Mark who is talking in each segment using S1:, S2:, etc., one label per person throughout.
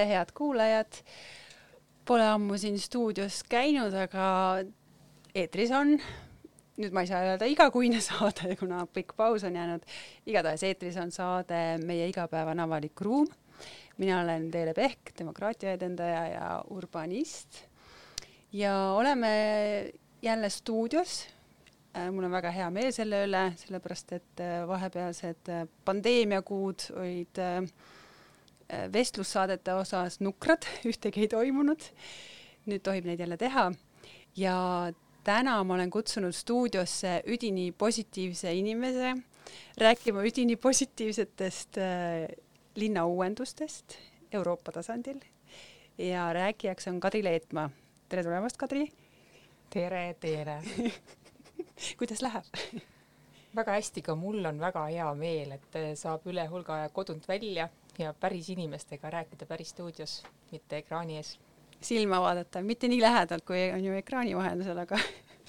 S1: tere, head kuulajad. Pole ammu siin stuudios käinud, aga eetris on. nüüd ma ei saa öelda igakuine saade, kuna pikk paus on jäänud. igatahes eetris on saade Meie igapäevane avalik ruum. mina olen Teele Pehk, demokraatia edendaja ja urbanist. ja oleme jälle stuudios mul on väga hea meel selle üle, sellepärast et vahepealsed pandeemiakuud olid äh, Äh, vestlussaadete osas nukrad, ühtegi ei toimunud. nüüd tohib neid jälle teha ja täna ma olen kutsunud stuudiosse üdini positiivse inimese rääkima üdini positiivsetest äh, linnauuendustest Euroopa tasandil ja rääkijaks on Kadri Leetmaa. tere tulemast, Kadri.
S2: tere, tere
S1: kuidas läheb
S2: väga hästi, ka mul on väga hea meel, et saab üle hulga aja kodunt välja ja päris inimestega rääkida päris stuudios, mitte ekraani ees.
S1: silma vaadata, mitte nii lähedalt, kui on ju ekraani vahendusel, aga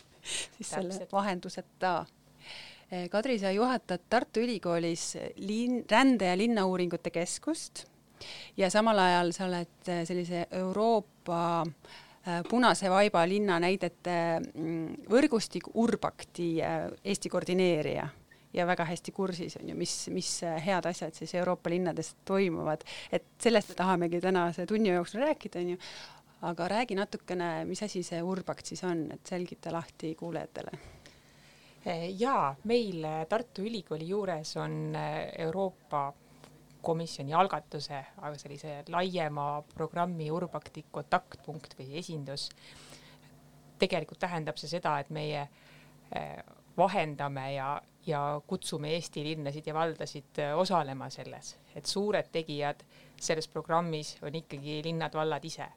S1: siis selle vahenduseta. Kadri, sa juhatad Tartu Ülikoolis linn, rände- ja linnauuringute keskust ja samal ajal sa oled sellise Euroopa äh, punase vaiba linnanäidete mm, võrgustik Urbakti Eesti koordineerija ja väga hästi kursis on ju, mis, mis head asjad siis Euroopa linnades toimuvad, et sellest me tahamegi tänase tunni jooksul rääkida, on ju. aga räägi natukene, mis asi see Urbakt siis on, et selgita lahti kuulajatele.
S2: ja meil Tartu Ülikooli juures on Euroopa komisjoni algatuse, aga sellise laiema programmi Urbakti kontaktpunkt või esindus. tegelikult tähendab see seda, et meie eh, vahendame ja ja kutsume Eesti linnasid ja valdasid äh, osalema selles, et suured tegijad selles programmis on ikkagi linnad-vallad ise.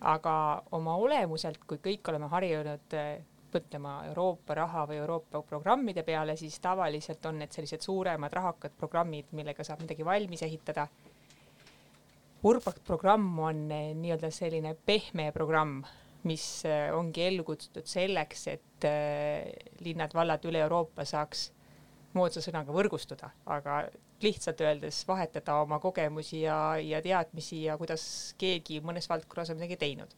S2: aga oma olemuselt, kui kõik oleme harjunud äh, mõtlema Euroopa raha või Euroopa programmide peale, siis tavaliselt on need sellised suuremad rahakad programmid, millega saab midagi valmis ehitada. Urbakt programm on äh, nii-öelda selline pehme programm mis äh, ongi ellu kutsutud selleks, et äh, linnad-vallad üle Euroopa saaks moodsa sõnaga võrgustuda, aga lihtsalt öeldes vahetada oma kogemusi ja, ja teadmisi ja kuidas keegi mõnes valdkonnas on midagi teinud.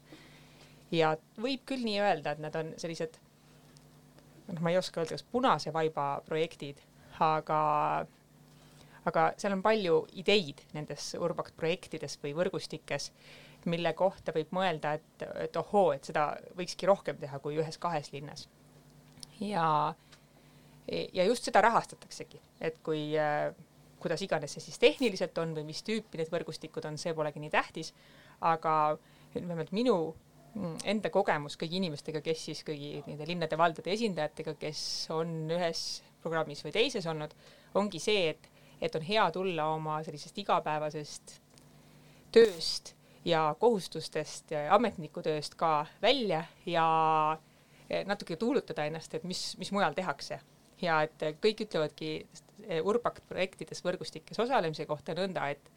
S2: ja võib küll nii öelda, et nad on sellised, noh, ma ei oska öelda, kas punase vaiba projektid, aga, aga seal on palju ideid nendes Urbakt projektides või võrgustikes mille kohta võib mõelda, et, et ohoo, et seda võikski rohkem teha kui ühes-kahes linnas. ja, ja just seda rahastataksegi, et kui äh, kuidas iganes see siis tehniliselt on või mis tüüpi need võrgustikud on, see polegi nii tähtis, aga vähemalt minu mm, enda kogemus kõigi inimestega, kes siis kõigi nende linnade-valdade esindajatega, kes on ühes programmis või teises olnud, ongi see, et, et on hea tulla oma sellisest igapäevasest tööst ja kohustustest ja ametnikutööst ka välja ja natuke tuulutada ennast, et mis, mis mujal tehakse. ja et kõik ütlevadki Urbakt projektides võrgustikes osalemise kohta nõnda, et,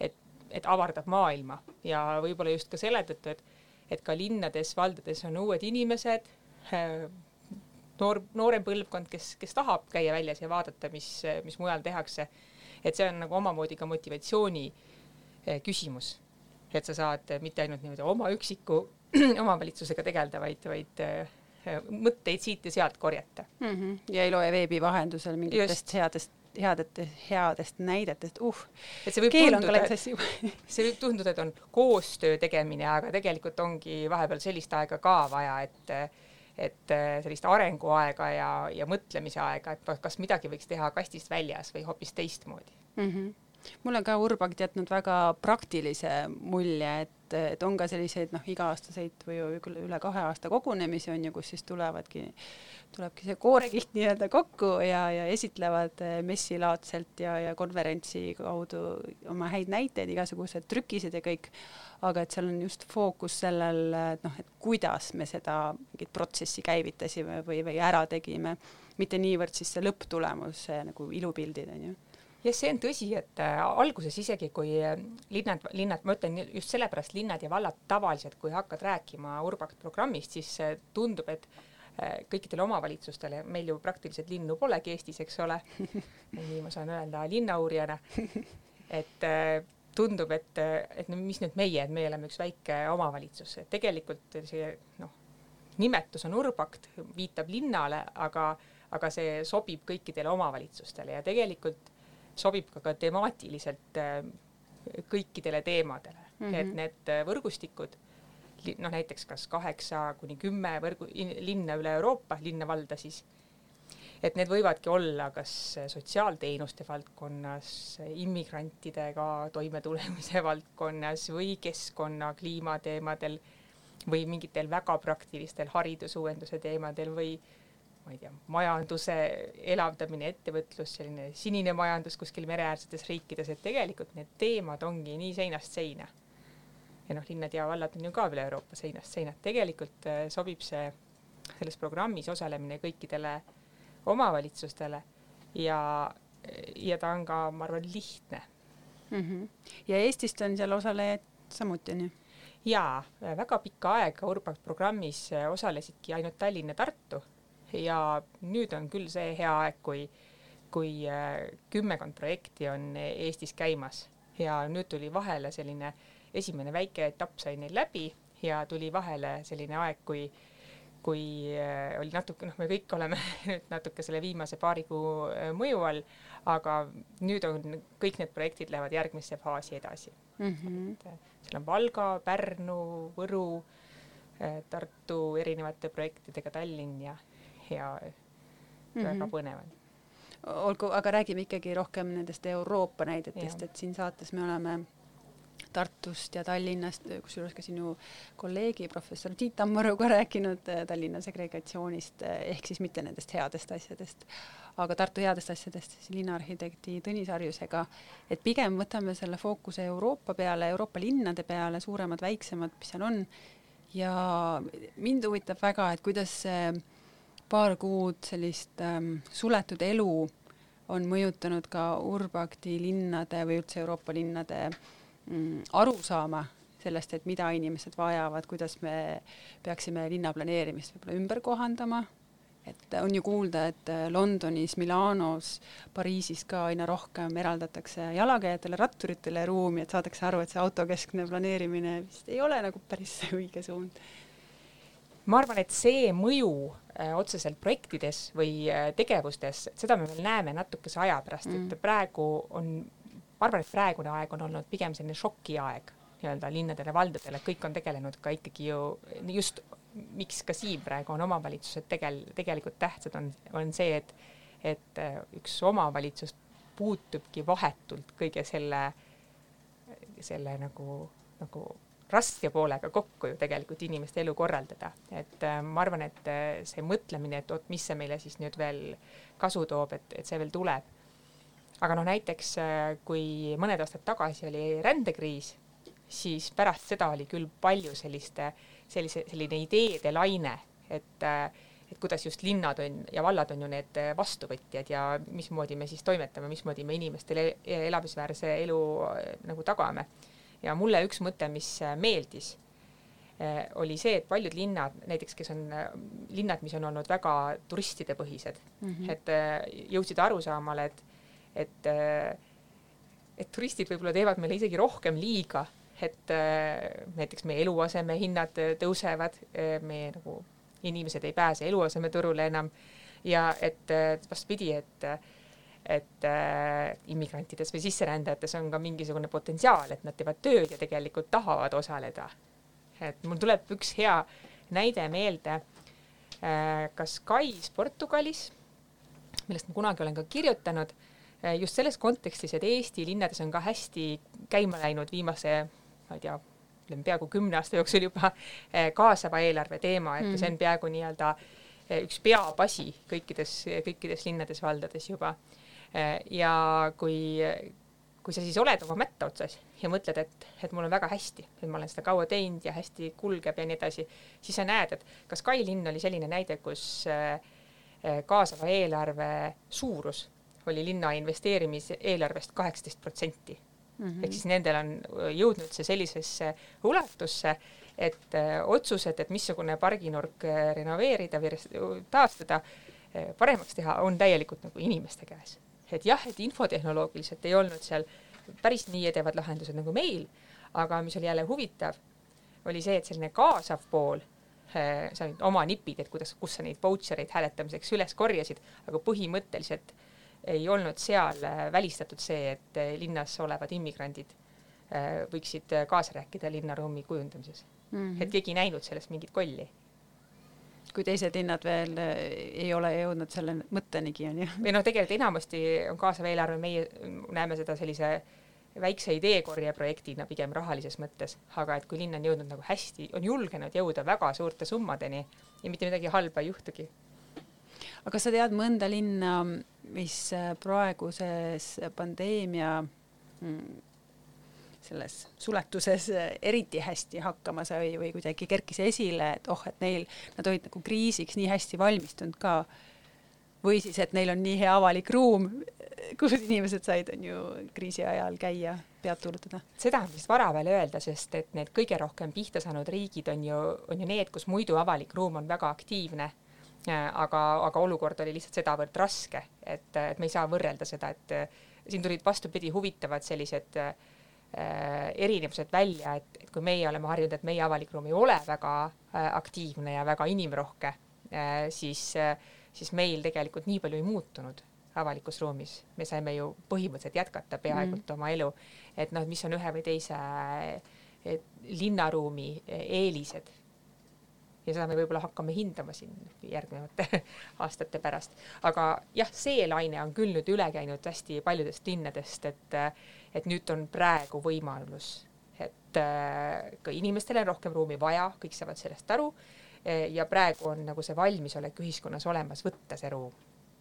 S2: et, et avardab maailma ja võib-olla just ka selle tõttu, et, et ka linnades, valdades on uued inimesed, noor, noorem põlvkond, kes, kes tahab käia väljas ja vaadata, mis, mis mujal tehakse. et see on nagu omamoodi ka motivatsiooni küsimus et sa saad mitte ainult niimoodi oma üksiku omavalitsusega tegeleda, vaid, vaid äh, mõtteid siit ja sealt korjata
S1: mm. -hmm. ja ei loe veebi vahendusel mingitest Just. headest headete, headest näidetest, uh.
S2: et see võib Keel tunduda, see võib tunduda, et on koostöö tegemine, aga tegelikult ongi vahepeal sellist aega ka vaja, et et äh, sellist arenguaega ja, ja mõtlemise aega, et kas midagi võiks teha kastist väljas või hoopis teistmoodi mm.
S1: -hmm mulle ka Urbakt jätnud väga praktilise mulje, et, et on ka selliseid noh, iga-aastaseid või üle kahe aasta kogunemisi on ju, kus siis tulevadki, tulebki see koorekiht nii-öelda kokku ja, ja esitlevad eh, messilaadselt ja, ja konverentsi kaudu oma häid näiteid, igasugused trükised ja kõik. aga et seal on just fookus sellel, et noh, et kuidas me seda mingit protsessi käivitasime või, või ära tegime, mitte niivõrd siis see lõpptulemus, nagu ilupildid on ju
S2: jah, see on tõsi, et äh, alguses isegi kui äh, linnad, linnad, ma ütlen just sellepärast linnad ja vallad tavaliselt, kui hakkad rääkima Urbakt programmist, siis äh, tundub, et kõikidele omavalitsustele, meil ju praktiliselt linnu polegi Eestis, eks ole. nii ma saan öelda linnauurijana. et tundub, et, et no mis nüüd meie, et meie oleme üks väike omavalitsus, et tegelikult see noh, nimetus on urbakt, viitab linnale, aga, aga see sobib kõikidele omavalitsustele ja tegelikult sobib ka, ka temaatiliselt äh, kõikidele teemadele mm, -hmm. et need võrgustikud, noh näiteks kas kaheksa kuni kümme võrgu, linna üle Euroopa, linna-valda siis et need võivadki olla kas sotsiaalteenuste valdkonnas, immigrantidega toimetulemise valdkonnas või keskkonna, kliimateemadel või mingitel väga praktilistel haridusuuenduse teemadel või ma ei tea, majanduse elavdamine, ettevõtlus, selline sinine majandus kuskil mereäärsetes riikides, et tegelikult need teemad ongi nii seinast seina. ja noh, linnad ja vallad on ju ka üle Euroopa seinast seina, et tegelikult äh, sobib see selles programmis osalemine kõikidele äh, omavalitsustele ja, ja ta on ka, ma arvan, lihtne
S1: mm. -hmm. ja Eestist on seal osalejaid samuti, on ju?
S2: jaa, väga pikka aega Urbact programmis osalesidki ainult Tallinn ja Tartu ja nüüd on küll see hea aeg, kui, kui äh, kümmekond projekti on Eestis käimas ja nüüd tuli vahele selline esimene väike etapp sai neil läbi ja tuli vahele selline aeg, kui kui äh, oli natuke, noh, me kõik oleme nüüd natuke selle viimase paari kuu äh, mõju all, aga nüüd on kõik need projektid lähevad järgmisse faasi edasi mm. -hmm. seal on Valga, Pärnu, Võru, Tartu erinevate projektidega Tallinn ja, ja mm -hmm. väga põnev on
S1: olgu, aga räägime ikkagi rohkem nendest Euroopa näidetest, et siin saates me oleme Tartust ja Tallinnast, kusjuures ka sinu kolleegi professor Tiit Tammaruga rääkinud äh, Tallinna segregatsioonist äh, ehk siis mitte nendest headest asjadest, aga Tartu headest asjadest siis linnaarhitekti Tõnis Harjusega, et pigem võtame selle fookuse Euroopa peale, Euroopa linnade peale, suuremad, väiksemad, mis seal on. ja mind huvitab väga, et kuidas see paar kuud sellist ähm, suletud elu on mõjutanud ka Urbakti linnade või üldse Euroopa linnade äh, mm, aru saama sellest, et mida inimesed vajavad, kuidas me peaksime linnaplaneerimist võib-olla ümber kohandama, et on ju kuulda, et Londonis, Milanos, Pariisis ka aina rohkem eraldatakse jalakäijatele, ratturitele ruumi, et saadakse aru, et see autokeskne planeerimine vist ei ole nagu päris õige suund.
S2: Ma arvan, et see mõju äh, otseselt projektides või äh, tegevustes, seda me veel näeme natukese aja pärast mm., et praegu on ma arvan, et praegune aeg on olnud pigem selline šokiaeg nii-öelda linnadele, valdadele, kõik on tegelenud ka ikkagi ju just, miks ka siin praegu on omavalitsused tegel-, tegelikult tähtsad, on, on see, et et äh, üks omavalitsus puutubki vahetult kõige selle, selle nagu, nagu raske poolega kokku ju tegelikult inimeste elu korraldada, et äh, ma arvan, et äh, see mõtlemine, et oot, mis see meile siis nüüd veel kasu toob, et, et see veel tuleb aga noh, näiteks äh, kui mõned aastad tagasi oli rändekriis, siis pärast seda oli küll palju selliste, sellise, selline ideede laine, et äh, et kuidas just linnad on ja vallad on ju need äh, vastuvõtjad ja mismoodi me siis toimetame, mismoodi me inimestele elamisväärse elu nagu tagame. Ja mulle üks mõte, mis meeldis, oli see, et paljud linnad, näiteks kes on linnad, mis on olnud väga turistidepõhised mm, -hmm. et jõudsid arusaamale, et et, äh, et turistid võib-olla teevad meile isegi rohkem liiga, et äh, näiteks meie eluasemehinnad tõusevad, äh, meie nagu inimesed ei pääse eluasemeturule enam ja et vastupidi, et et äh, immigrantidest või sisserändajates on ka mingisugune potentsiaal, et nad teevad tööd ja tegelikult tahavad osaleda. et mul tuleb üks hea näide meelde äh,, kas Kais Portugalis, millest ma kunagi olen ka kirjutanud Äh, just selles kontekstis, et Eesti linnades on ka hästi käima läinud viimase, ma ei tea, ütleme peaaegu kümne aasta jooksul juba äh, kaasava eelarve teema, et mm. see on peaaegu nii-öelda äh, üks peapasi kõikides, kõikides linnades-valdades juba. Ja kui, kui sa siis oled oma mätta otsas ja mõtled, et, et mul on väga hästi, et ma olen seda kaua teinud ja hästi kulgeb ja nii edasi, siis sa näed, et kas Kai linn oli selline näide, kus kaasava eelarve suurus oli linna investeerimiseelarvest kaheksateist protsenti. Mhm. ehk siis nendel on jõudnud see sellisesse ulatusse, et äh, otsused, et missugune parginurk äh, renoveerida või taastada, äh, paremaks teha, on täielikult nagu inimeste käes. Et jah, et infotehnoloogiliselt ei olnud seal päris nii edevad lahendused nagu meil, aga mis oli jälle huvitav, oli see, et selline kaasav pool äh, sa olid oma nipid, et kuidas, kus sa neid vautšereid hääletamiseks üles korjasid, aga põhimõtteliselt ei olnud seal äh, välistatud see, et äh, linnas olevad immigrandid võiksid kaasa rääkida linnaruumi kujundamises mm. -hmm. et keegi ei näinud sellest mingit kolli
S1: kui teised linnad veel ei ole jõudnud selle mõttenigi, on ju.
S2: või noh, tegelikult enamasti on kaasav eelarve, meie näeme seda sellise väikse ideekorje projektina pigem rahalises mõttes, aga et kui linn on jõudnud nagu hästi, on julgenud jõuda väga suurte summadeni ja mitte midagi halba ei juhtugi.
S1: aga kas sa tead mõnda linna, mis praeguses pandeemia mm, selles suletuses eriti hästi hakkama sai või kuidagi kerkis esile, et oh, et neil, nad olid nagu kriisiks nii hästi valmistunud ka. või siis, et neil on nii hea avalik ruum, kus inimesed said, on ju, kriisi ajal käia, pead tuulutada.
S2: seda on vist vara veel öelda, sest et need kõige rohkem pihta saanud riigid on ju, on ju need, kus muidu avalik ruum on väga aktiivne aga, aga olukord oli lihtsalt sedavõrd raske, et, et me ei saa võrrelda seda, et siin tulid vastupidi huvitavad sellised äh, Äh, erinevused välja, et, et kui meie oleme harjunud, et meie avalik ruum ei ole väga äh, aktiivne ja väga inimrohke, äh, siis, siis meil tegelikult nii palju ei muutunud avalikus ruumis, me saime ju põhimõtteliselt jätkata peaaegu mm. oma elu, et noh, mis on ühe või teise linnaruumi eelised ja seda me võib-olla hakkame hindama siin järgnevate aastate pärast. aga jah, see laine on küll nüüd üle käinud hästi paljudest linnadest, et, et nüüd on praegu võimalus, et äh, ka inimestel on rohkem ruumi vaja, kõik saavad sellest aru ja praegu on nagu see valmisolek ühiskonnas olemas võtta see ruum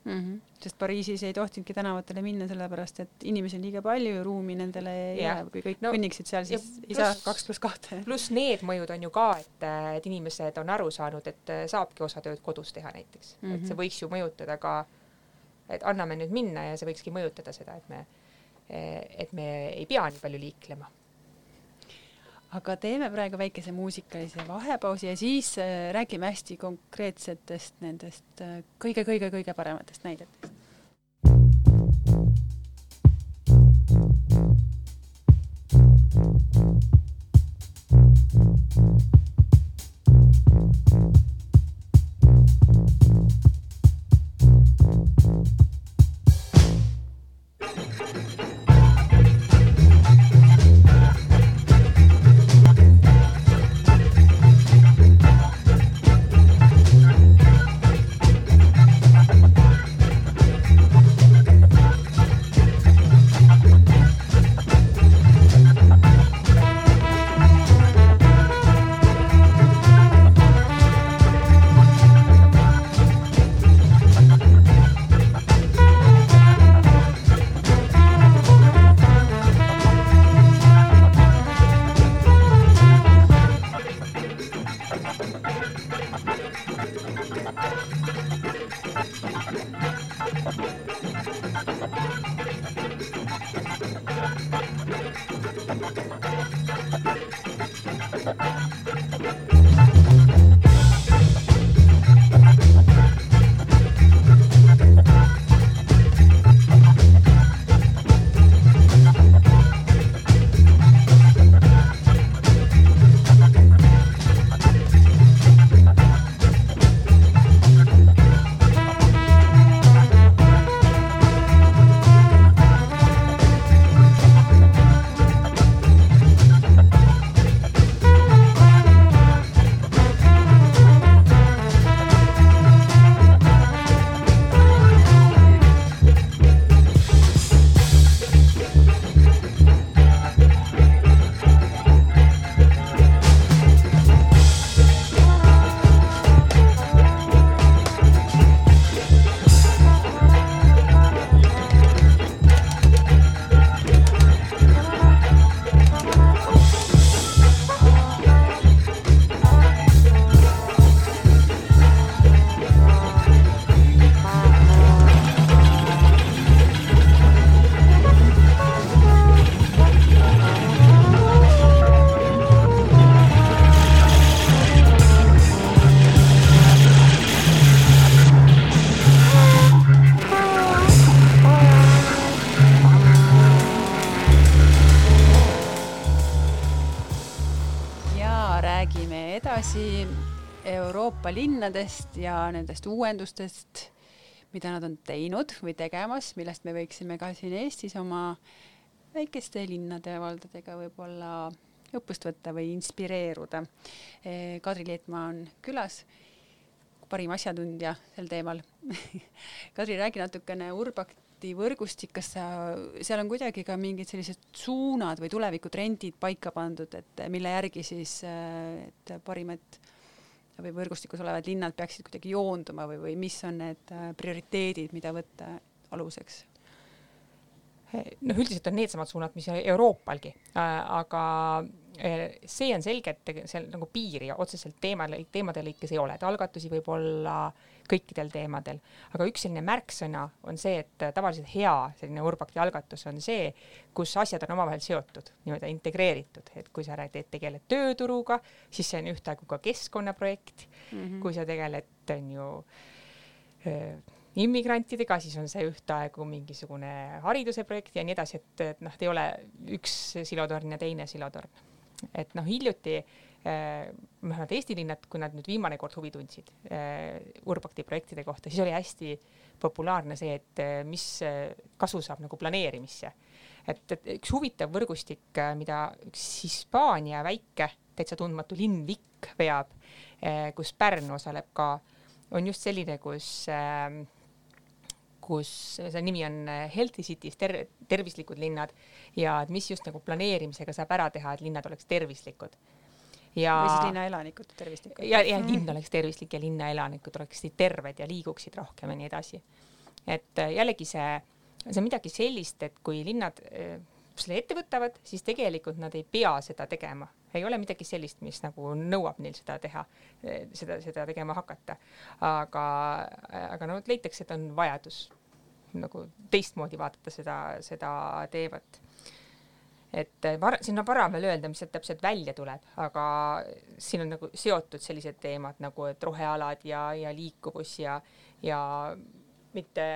S1: mm. -hmm. sest Pariisis ei tohtinudki tänavatele minna, sellepärast et inimesi on liiga palju ja ruumi nendele ei jää, kui kõik no, kõnniksid seal, siis ei saa kaks pluss kahte.
S2: pluss need mõjud on ju ka, et, et inimesed on aru saanud, et saabki osa tööd kodus teha näiteks mm, -hmm. et see mhm. võiks ju mõjutada ka, et anname nüüd minna ja see võikski mõjutada seda, et me, et me ei pea nii palju liiklema
S1: aga teeme praegu väikese muusikalise vahepausi ja siis äh, räägime hästi konkreetsetest nendest kõige-kõige-kõige äh, parematest näidetest. Linnadest ja nendest uuendustest, mida nad on teinud või tegemas, millest me võiksime ka siin Eestis oma väikeste linnade ja valdadega võib-olla õppust võtta või inspireeruda. Kadri Leetmaa on külas, parim asjatundja sel teemal Kadri, räägi natukene Urbakti võrgustik, kas sa, seal on kuidagi ka mingid sellised suunad või tulevikutrendid paika pandud, et mille järgi siis, et parimad või võrgustikus olevad linnad peaksid kuidagi joonduma või, või mis on need prioriteedid, mida võtta aluseks?
S2: noh, üldiselt on needsamad suunad, mis Euroopalgi, aga eh, see on selge, et seal nagu piiri otseselt teemade, teemade lõikes ei ole, et algatusi võib olla kõikidel teemadel, aga üks selline märksõna on see, et tavaliselt hea selline Urbakti algatus on see, kus asjad on omavahel seotud, nii-öelda integreeritud, et kui sa räägid, tegeled tööturuga, siis see on ühtaegu ka keskkonnaprojekt mm, -hmm. kui sa tegeled, on ju öö, immigrantidega, siis on see ühtaegu mingisugune hariduse projekt ja nii edasi, et, et noh, ei ole üks silotorn ja teine silotorn. et noh, hiljuti äh, vähemalt Eesti linnad, kui nad nüüd viimane kord huvi tundsid äh, Urbakti projektide kohta, siis oli hästi populaarne see, et äh, mis kasu saab nagu planeerimisse. et, et üks huvitav võrgustik, mida üks Hispaania väike, täitsa tundmatu linn Vikk veab, kus Pärnu osaleb ka, on just selline, kus äh, kus selle nimi on äh, Healthy Cities ter, tervislikud linnad ja et mis just nagu planeerimisega saab ära teha, et linnad oleks tervislikud.
S1: Ja. või siis linna elanikud tervislikud.
S2: ja, ja linn oleks tervislik ja linna elanikud oleksid terved ja liiguksid rohkem ja nii edasi. et äh, jällegi see, see on midagi sellist, et kui linnad äh, selle ette võtavad, siis tegelikult nad ei pea seda tegema, ei ole midagi sellist, mis nagu nõuab neil seda teha, seda, seda tegema hakata. aga, aga no leitakse, et on vajadus nagu teistmoodi vaadata seda, seda teemat. Et eh, var-, siin on vara veel öelda, mis sealt täpselt välja tuleb, aga siin on nagu seotud sellised teemad nagu, et rohealad ja, ja liikuvus ja, ja mitte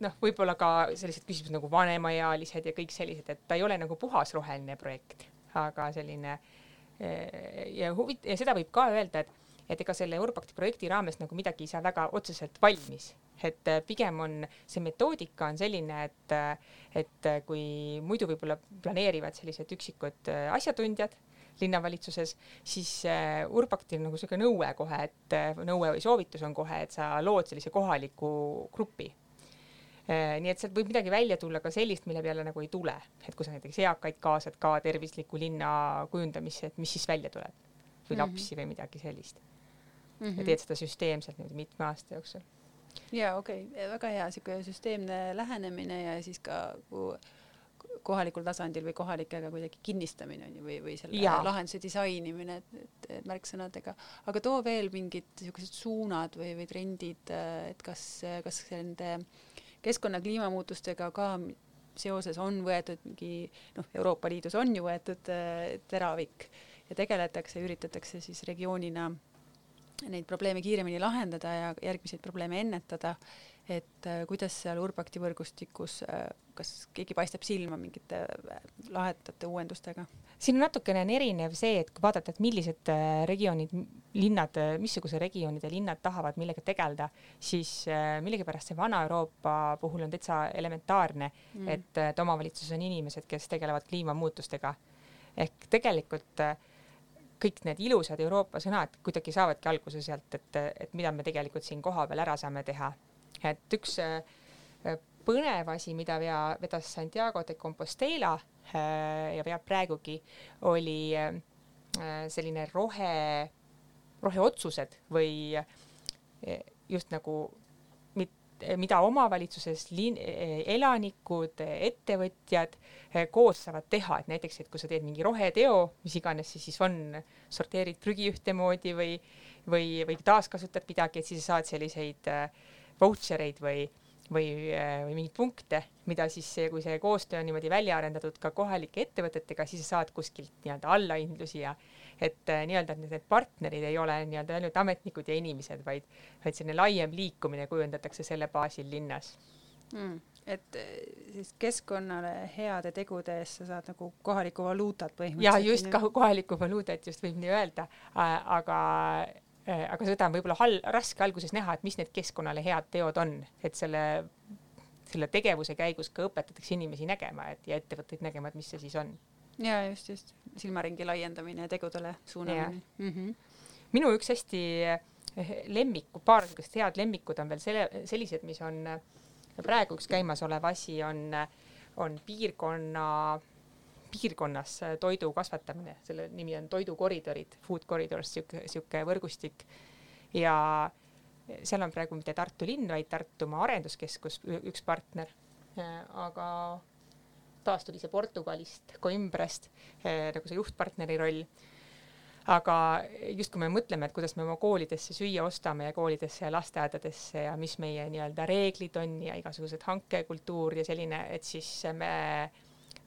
S2: noh, võib-olla ka sellised küsimused nagu vanemaealised ja kõik sellised, et ta ei ole nagu puhas roheline projekt, aga selline eh, ja huvit- ja seda võib ka öelda, et et ega selle Urbakti projekti raames nagu midagi ei saa väga otseselt valmis, et äh, pigem on see metoodika on selline, et, äh, et äh, kui muidu võib-olla planeerivad sellised üksikud asjatundjad linnavalitsuses, siis Urbaktil nagu niisugune nõue kohe, et nõue või soovitus on kohe, et sa lood sellise kohaliku grupi nii et sealt võib midagi välja tulla ka sellist, mille peale nagu ei tule, et kui sa näiteks eakaid kaasad ka tervisliku linna kujundamisse, et mis siis välja tuleb või mhm. lapsi mm -hmm. või midagi sellist mm. -hmm. ja teed seda süsteemselt niimoodi mitme aasta jooksul
S1: ja okei okay., väga hea sihuke süsteemne lähenemine ja siis ka kohalikul tasandil või kohalikega kuidagi kinnistamine on ju või, või selle ja. lahenduse disainimine, et, et, et märksõnadega, aga too veel mingid niisugused suunad või, või trendid, et kas, kas nende keskkonna kliimamuutustega ka seoses on võetud mingi noh, Euroopa Liidus on ju võetud teravik ja tegeletakse, üritatakse siis regioonina neid probleeme kiiremini lahendada ja järgmiseid probleeme ennetada, et äh, kuidas seal Urbakti võrgustikus, äh, kas keegi paistab silma mingite äh, lahedate uuendustega?
S2: siin on natukene on erinev see, et kui vaadata, et millised regioonid, linnad, missuguse regioonide linnad tahavad millega tegeleda, siis millegipärast see Vana-Euroopa puhul on täitsa elementaarne mm., et, et omavalitsuses on inimesed, kes tegelevad kliimamuutustega. ehk tegelikult äh, kõik need ilusad Euroopa sõnad kuidagi saavadki alguse sealt, et, et mida me tegelikult siin kohapeal ära saame teha. et üks äh, põnev asi, mida vea, vedas Santiago de Compostela äh, ja veab praegugi, oli äh, selline rohe, roheotsused või just nagu mida omavalitsuses lin-, elanikud, ettevõtjad eh, koos saavad teha, et näiteks, et kui sa teed mingi roheteo, mis iganes see siis on, sorteerid prügi ühtemoodi või, või, või taaskasutad midagi, et siis sa saad selliseid vautšer eid või, või, või mingeid punkte, mida siis, kui see koostöö on niimoodi välja arendatud ka kohalike ettevõtetega, siis sa saad kuskilt nii-öelda allahindlusi ja et äh, nii-öelda, need partnerid ei ole nii-öelda ainult ametnikud ja inimesed, vaid, vaid selline laiem liikumine kujundatakse selle baasil linnas
S1: mm.. et eh, siis keskkonnale heade tegude eest sa saad nagu kohalikku valuutat
S2: ja
S1: põhimõtteliselt.
S2: just ka kohalikku valuutat just võib nii öelda, aga aga seda on võib-olla hal-, raske alguses näha, et mis need keskkonnale head teod on, et selle, selle tegevuse käigus ka õpetatakse inimesi nägema, et ja ettevõtteid nägema, et mis see siis on.
S1: Ja just, just. Silmaringi laiendamine ja tegudele suunamine. Mm -hmm.
S2: minu üks hästi lemmiku, paar niisugust head lemmikut on veel selle, sellised, mis on praegu üks käimasolev asi on, on piirkonna, piirkonnas toidu kasvatamine, selle nimi on toidukoridorid, food corridors, sihuke, sihuke võrgustik. Ja seal on praegu mitte Tartu linn, vaid Tartumaa Arenduskeskus, üks partner, aga taas tuli see Portugalist, Coimbrast nagu see juhtpartneri roll. Aga just kui me mõtleme, et kuidas me oma koolidesse süüa ostame ja koolidesse ja lasteaedadesse ja mis meie nii-öelda reeglid on ja igasugused hankekultuur ja selline, et siis me,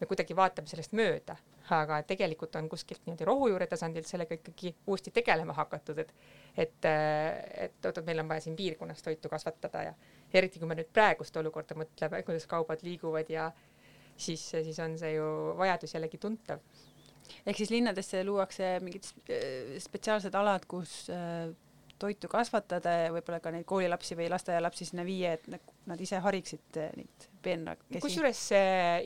S2: me kuidagi vaatame sellest mööda, aga tegelikult on kuskilt niimoodi rohujuure tasandilt sellega ikkagi uuesti tegelema hakatud, et et, et oot-oot, meil on vaja siin piirkonnas toitu kasvatada ja eriti kui me nüüd praegust olukorda mõtleme, kuidas kaubad liiguvad ja siis, siis on see ju vajadus jällegi tuntav
S1: ehk siis linnadesse luuakse mingid spetsiaalsed alad, kus äh, toitu kasvatada ja võib-olla ka neid koolilapsi või lasteaialapsi sinna viia, et nad ise hariksid äh, neid peenrakesi.
S2: kusjuures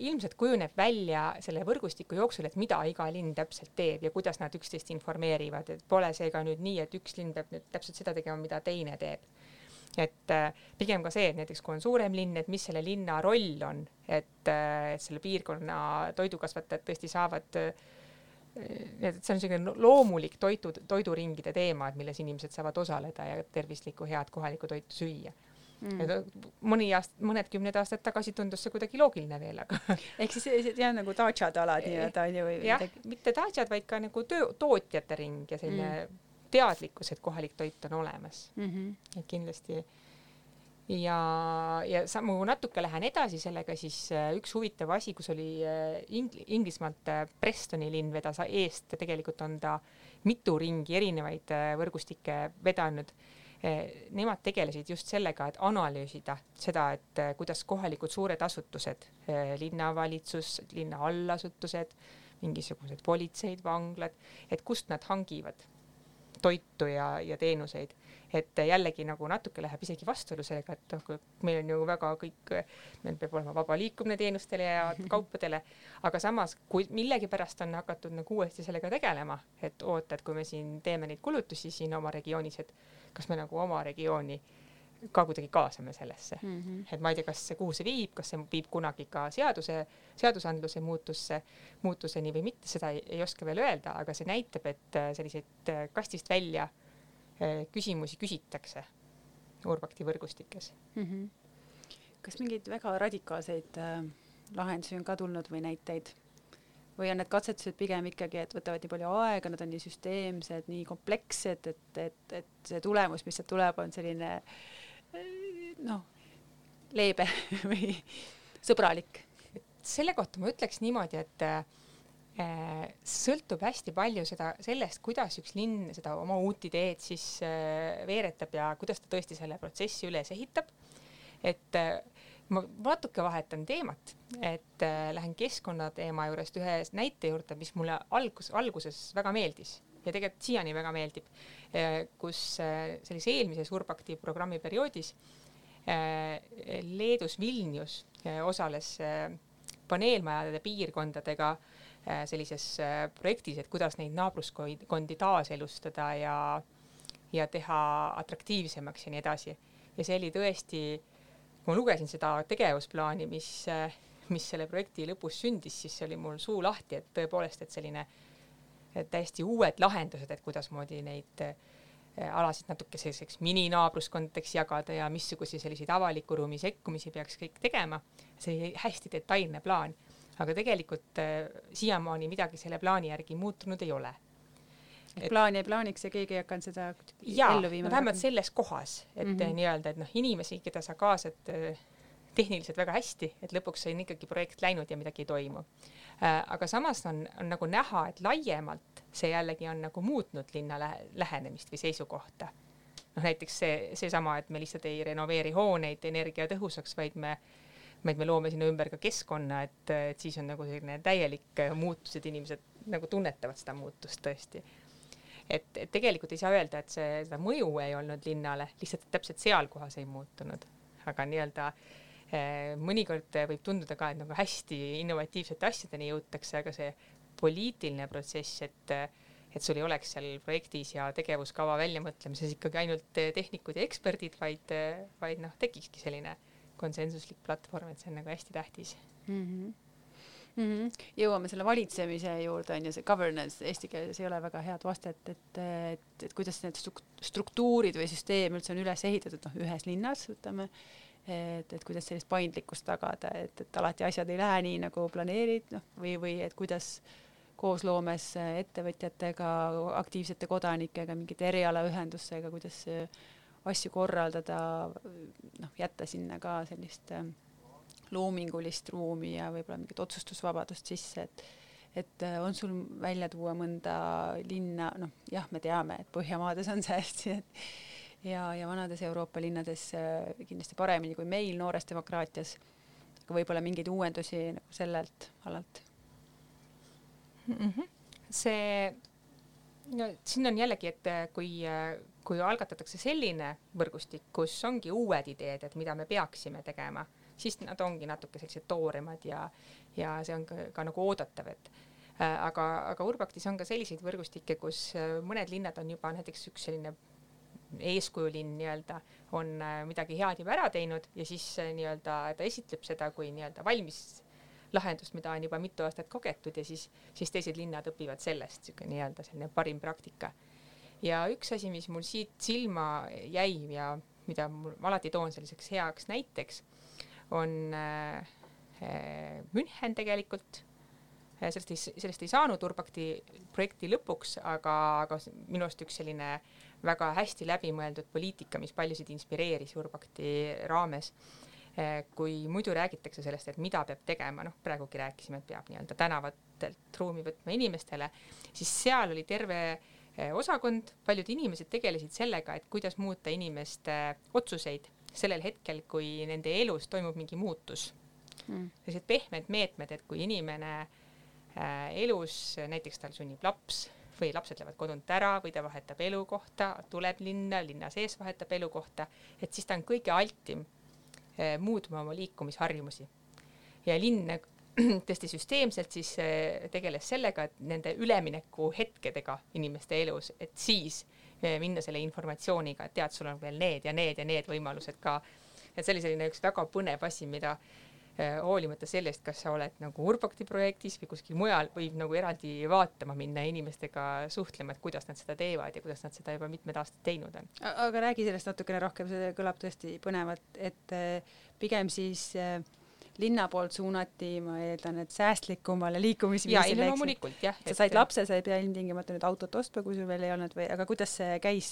S2: ilmselt kujuneb välja selle võrgustiku jooksul, et mida iga linn täpselt teeb ja kuidas nad üksteist informeerivad, et pole seega nüüd nii, et üks linn peab nüüd täpselt seda tegema, mida teine teeb. Et äh, pigem ka see, et näiteks kui on suurem linn, et mis selle linna roll on, et, et selle piirkonna toidukasvatajad tõesti saavad äh, et see on niisugune loomulik toitu, toiduringide teema, et milles inimesed saavad osaleda ja tervislikku head kohalikku toitu süüa. Mm.. mõni aast-, mõned kümned aastad tagasi tundus see kuidagi loogiline veel, aga
S1: ehk siis jah, nagu daatšad alad nii-öelda on ju või
S2: jah, mitte daatšad, vaid ka nagu töö, tootjate ring ja selline mm. Teadlikkus, et kohalik toit on olemas mm. -hmm. et kindlasti ja, ja sammu natuke lähen edasi sellega, siis äh, üks huvitav asi, kus oli äh, Ing-, Inglismaalt äh, Prestoni linn vedas eest, tegelikult on ta mitu ringi erinevaid võrgustikke vedanud. Nemad tegelesid just sellega, et analüüsida seda, et kuidas kohalikud suured asutused, linnavalitsus, linna allasutused, mingisugused politseid, vanglad, et kust nad hangivad toitu ja, ja teenuseid. Et jällegi nagu natuke läheb isegi vastuolu sellega, et noh, meil on ju väga kõik, meil peab olema vaba liikumine teenustele ja kaupadele, aga samas, kui millegipärast on hakatud nagu uuesti sellega tegelema, et oota, et kui me siin teeme neid kulutusi siin oma regioonis, et kas me nagu oma regiooni ka kuidagi kaasame sellesse mm. -hmm. et ma ei tea, kas see, kuhu see viib, kas see viib kunagi ka seaduse, seadusandluse muutusse, muutuseni või mitte, seda ei, ei oska veel öelda, aga see näitab, et selliseid kastist välja äh, küsimusi küsitakse Urbakti võrgustikes mm.
S1: -hmm. kas mingeid väga radikaalseid äh, lahendusi on ka tulnud või näiteid? või on need katsetused pigem ikkagi, et võtavad nii palju aega, nad on nii süsteemsed, nii komplekssed, et, et, et see tulemus, mis sealt tuleb, on selline noh, leebe või sõbralik?
S2: selle kohta ma ütleks niimoodi, et äh, Äh, sõltub hästi palju seda, sellest, kuidas üks linn seda oma uut ideed siis äh, veeretab ja kuidas ta tõesti selle protsessi üles ehitab. et äh, ma natuke vahetan teemat, et lähen keskkonnateema juurest ühe näite juurde, mis mulle algus, alguses väga meeldis ja tegelikult siiani väga meeldib, kus sellise eelmises Urbakti programmi perioodis Leedus Vilnius osales paneelmajade piirkondadega äh, Äh, sellises äh, projektis, et kuidas neid naabruskondi taaselustada ja, ja teha atraktiivsemaks ja nii edasi. ja see oli tõesti, kui ma lugesin seda tegevusplaani, mis, äh, mis selle projekti lõpus sündis, siis oli mul suu lahti, et tõepoolest, et selline et täiesti uued lahendused, et kuidasmoodi neid alasid natuke selliseks mininaabruskontekstis jagada ja missuguseid selliseid avaliku ruumi sekkumisi peaks kõik tegema. see oli hästi detailne plaan aga tegelikult äh, siiamaani midagi selle plaani järgi muutunud ei ole.
S1: et plaan jäi plaaniks ja keegi ei hakanud seda
S2: jaa, ellu viima? vähemalt selles kohas, et mm -hmm. nii-öelda, et noh, inimesi, keda sa kaasad äh, tehniliselt väga hästi, et lõpuks on ikkagi projekt läinud ja midagi ei toimu äh,. aga samas on, on nagu näha, et laiemalt see jällegi on nagu muutnud linna lähe, lähenemist või seisukohta. noh, näiteks see, seesama, et me lihtsalt ei renoveeri hooneid energiatõhusaks, vaid me vaid me loome sinna ümber ka keskkonna, et, et siis on nagu selline täielik muutus, et inimesed nagu tunnetavad seda muutust tõesti. et, et tegelikult ei saa öelda, et see, seda mõju ei olnud linnale, lihtsalt täpselt seal kohas ei muutunud, aga nii-öelda eh, mõnikord võib tunduda ka, et nagu hästi innovatiivsete asjadeni jõutakse, aga see poliitiline protsess, et et sul ei oleks seal projektis ja tegevuskava väljamõtlemises ikkagi ainult tehnikud ja eksperdid, vaid, vaid noh, tekikski selline konsensuslik platvorm, et see on nagu hästi tähtis mm.
S1: -hmm. Mm -hmm. jõuame selle valitsemise juurde on ju, see governance eesti keeles ei ole väga head vastet, et, et, et kuidas need struktuurid või süsteem üldse on üles ehitatud, noh, ühes linnas ütleme, et, et kuidas sellist paindlikkust tagada, et, et alati asjad ei lähe nii nagu planeerid, noh, või, või et kuidas koosloomes ettevõtjatega, aktiivsete kodanikega, mingite erialaühendustega, kuidas asju korraldada, noh, jätta sinna ka sellist äh, loomingulist ruumi ja võib-olla mingit otsustusvabadust sisse, et et äh, on sul välja tuua mõnda linna, noh jah, me teame, et Põhjamaades on see hästi, et ja, ja vanades Euroopa linnades äh, kindlasti paremini kui meil noores demokraatias, aga võib-olla mingeid uuendusi nagu sellelt alalt
S2: mm. -hmm. see, no siin on jällegi, et kui kui algatatakse selline võrgustik, kus ongi uued ideed, et mida me peaksime tegema, siis nad ongi natuke sellised tooremad ja, ja see on ka, ka nagu oodatav, et äh, aga, aga Urbaktis on ka selliseid võrgustikke, kus äh, mõned linnad on juba näiteks üks selline eeskujulinn nii-öelda on äh, midagi head juba ära teinud ja siis nii-öelda ta esitleb seda kui nii-öelda valmis lahendust, mida on juba mitu aastat kogetud ja siis, siis teised linnad õpivad sellest, niisugune nii-öelda selline parim praktika ja üks asi, mis mul siit silma jäi ja mida mul alati toon selliseks heaks näiteks, on äh, München tegelikult äh,. sellest ei, sellest ei saanud Urbakti projekti lõpuks, aga, aga minu arust üks selline väga hästi läbimõeldud poliitika, mis paljusid inspireeris Urbakti raames. Äh,. kui muidu räägitakse sellest, et mida peab tegema, noh, praegugi rääkisime, et peab nii-öelda tänavatelt ruumi võtma inimestele, siis seal oli terve Eh, osakond, paljud inimesed tegelesid sellega, et kuidas muuta inimeste otsuseid sellel hetkel, kui nende elus toimub mingi muutus. Mm.. sellised pehmed meetmed, et kui inimene äh, elus, näiteks tal sünnib laps või lapsed lähevad kodunt ära või ta vahetab elukohta, tuleb linna, linna sees vahetab elukohta, et siis ta on kõige altim äh, muutma oma liikumisharjumusi. ja linn tõesti süsteemselt siis eh, tegeles sellega, et nende üleminekuhetkedega inimeste elus, et siis eh, minna selle informatsiooniga, et tead, sul on veel need ja need ja need võimalused ka. et see oli selline üks väga põnev asi, mida eh, hoolimata sellest, kas sa oled nagu Urbakti projektis või kuskil mujal, võib nagu eraldi vaatama minna ja inimestega suhtlema, et kuidas nad seda teevad ja kuidas nad seda juba mitmed aastad teinud on.
S1: aga räägi sellest natukene rohkem, see kõlab tõesti põnevalt, et pigem siis äh, linna poolt suunati, ma eeldan, et säästlikumale liikumisviisile.
S2: loomulikult jah.
S1: sa said lapse, sa ei pea ilmtingimata nüüd autot ostma, kui sul veel ei olnud või, aga kuidas see käis,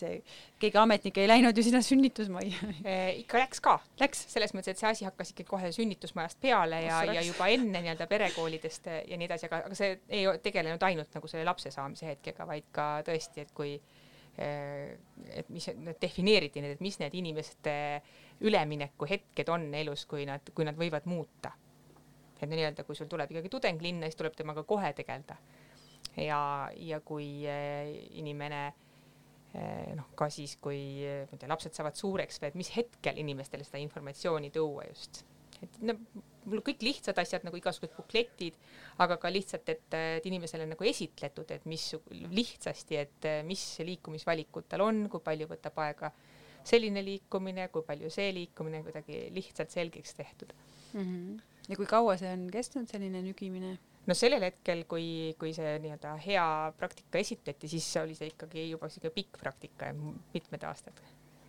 S1: keegi ametnik ei läinud ju sinna sünnitusmajja
S2: e,? ikka läks ka. Läks? selles mõttes, et see asi hakkas ikkagi kohe sünnitusmajast peale ja, ja juba enne nii-öelda perekoolidest ja nii edasi, aga, aga see ei tegelenud ainult nagu selle lapse saamise hetkega, vaid ka tõesti, et kui et mis, defineeriti need, et mis need inimeste üleminekuhetked on elus, kui nad, kui nad võivad muuta. et nii-öelda, kui sul tuleb ikkagi tudeng linna, siis tuleb temaga kohe tegeleda. ja, ja kui eh, inimene eh, noh, ka siis, kui ma ei tea, lapsed saavad suureks või et mis hetkel inimestele seda informatsiooni tuua just. et no mul kõik lihtsad asjad nagu igasugused bukletid, aga ka lihtsalt, et, et inimesele nagu esitletud, et mis lihtsasti, et mis liikumisvalikud tal on, kui palju võtab aega selline liikumine, kui palju see liikumine kuidagi lihtsalt selgeks tehtud
S1: mm. -hmm. ja kui kaua see on kestnud, selline nügimine?
S2: no sellel hetkel, kui, kui see nii-öelda hea praktika esitleti, siis oli see ikkagi juba siuke pikk praktika, mitmed aastad,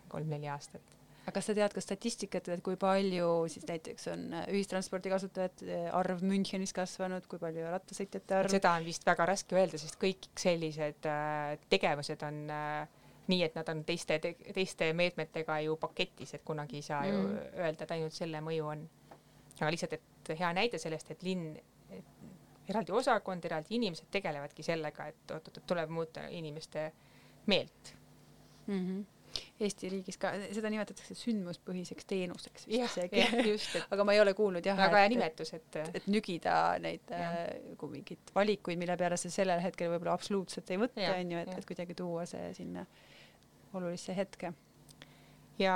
S2: kolm-neli aastat
S1: aga kas sa tead ka statistikat, et kui palju siis näiteks on ühistranspordi kasutajate arv Münchenis kasvanud, kui palju rattasõitjate arv?
S2: seda on vist väga raske öelda, sest kõik sellised äh, tegevused on äh, nii, et nad on teiste te,, teiste meetmetega ju paketis, et kunagi ei saa mm. ju öelda, et ainult selle mõju on. aga lihtsalt, et hea näide sellest, et linn, eraldi osakond, eraldi inimesed tegelevadki sellega, et oot-oot, tuleb muuta inimeste meelt
S1: mm. -hmm Eesti riigis ka, seda nimetatakse sündmuspõhiseks teenuseks vist isegi aga ma ei ole kuulnud jah,
S2: väga hea
S1: et,
S2: nimetus, et
S1: et, nügida neid äh, nagu mingeid valikuid, mille peale sa sellel hetkel võib-olla absoluutselt ei võta,
S2: Jah,
S1: on ju, et, et kuidagi tuua see sinna olulisse hetke.
S2: ja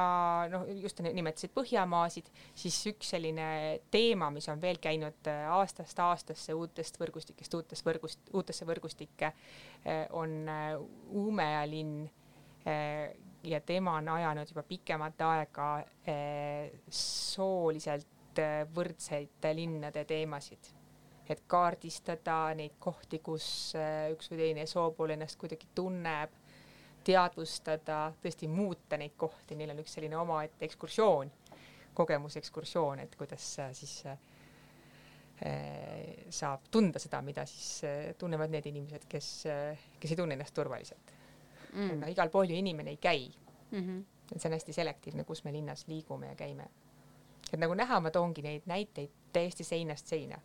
S2: noh, just ni- nimetasid Põhjamaasid, siis üks selline teema, mis on veel käinud äh, aastast aastasse uutest võrgustikest uutest võrgust, uutesse võrgustikke, on äh, Umeå linn äh, ja tema on ajanud juba pikemat aega äh, sooliselt äh, võrdseid linnade teemasid. et kaardistada neid kohti, kus äh, üks või teine soopool ennast kuidagi tunneb teadvustada, tõesti muuta neid kohti, neil on üks selline omaette ekskursioon, kogemusekskursioon, et kuidas äh, siis äh, äh, saab tunda seda, mida siis tunnevad need inimesed, kes, kes ei tunne ennast turvaliselt mm.. noh, igal pool ju inimene ei käi,
S1: Mm -hmm.
S2: et see on hästi selektiivne, kus me linnas liigume ja käime. et nagu näha, ma toongi neid näiteid täiesti seinast seina.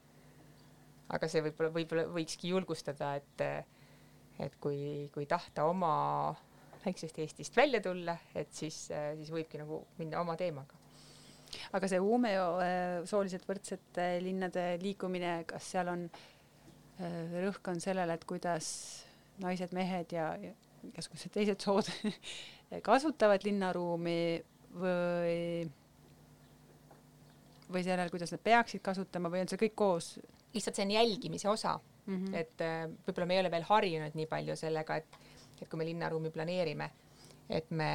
S2: aga see võib-olla, võib-olla võikski julgustada, et, et kui, kui tahta oma väiksest Eestist välja tulla, et siis, siis võibki nagu minna oma teemaga.
S1: aga see Umeå äh, sooliselt võrdsete linnade liikumine, kas seal on äh, rõhk on sellele, et kuidas naised, mehed ja, igasugused teised sood kasutavad linnaruumi või või sellel, kuidas nad peaksid kasutama või on see kõik koos
S2: lihtsalt see on jälgimise osa
S1: mm? -hmm.
S2: et äh, võib-olla me ei ole veel harjunud nii palju sellega, et, et kui me linnaruumi planeerime, et me,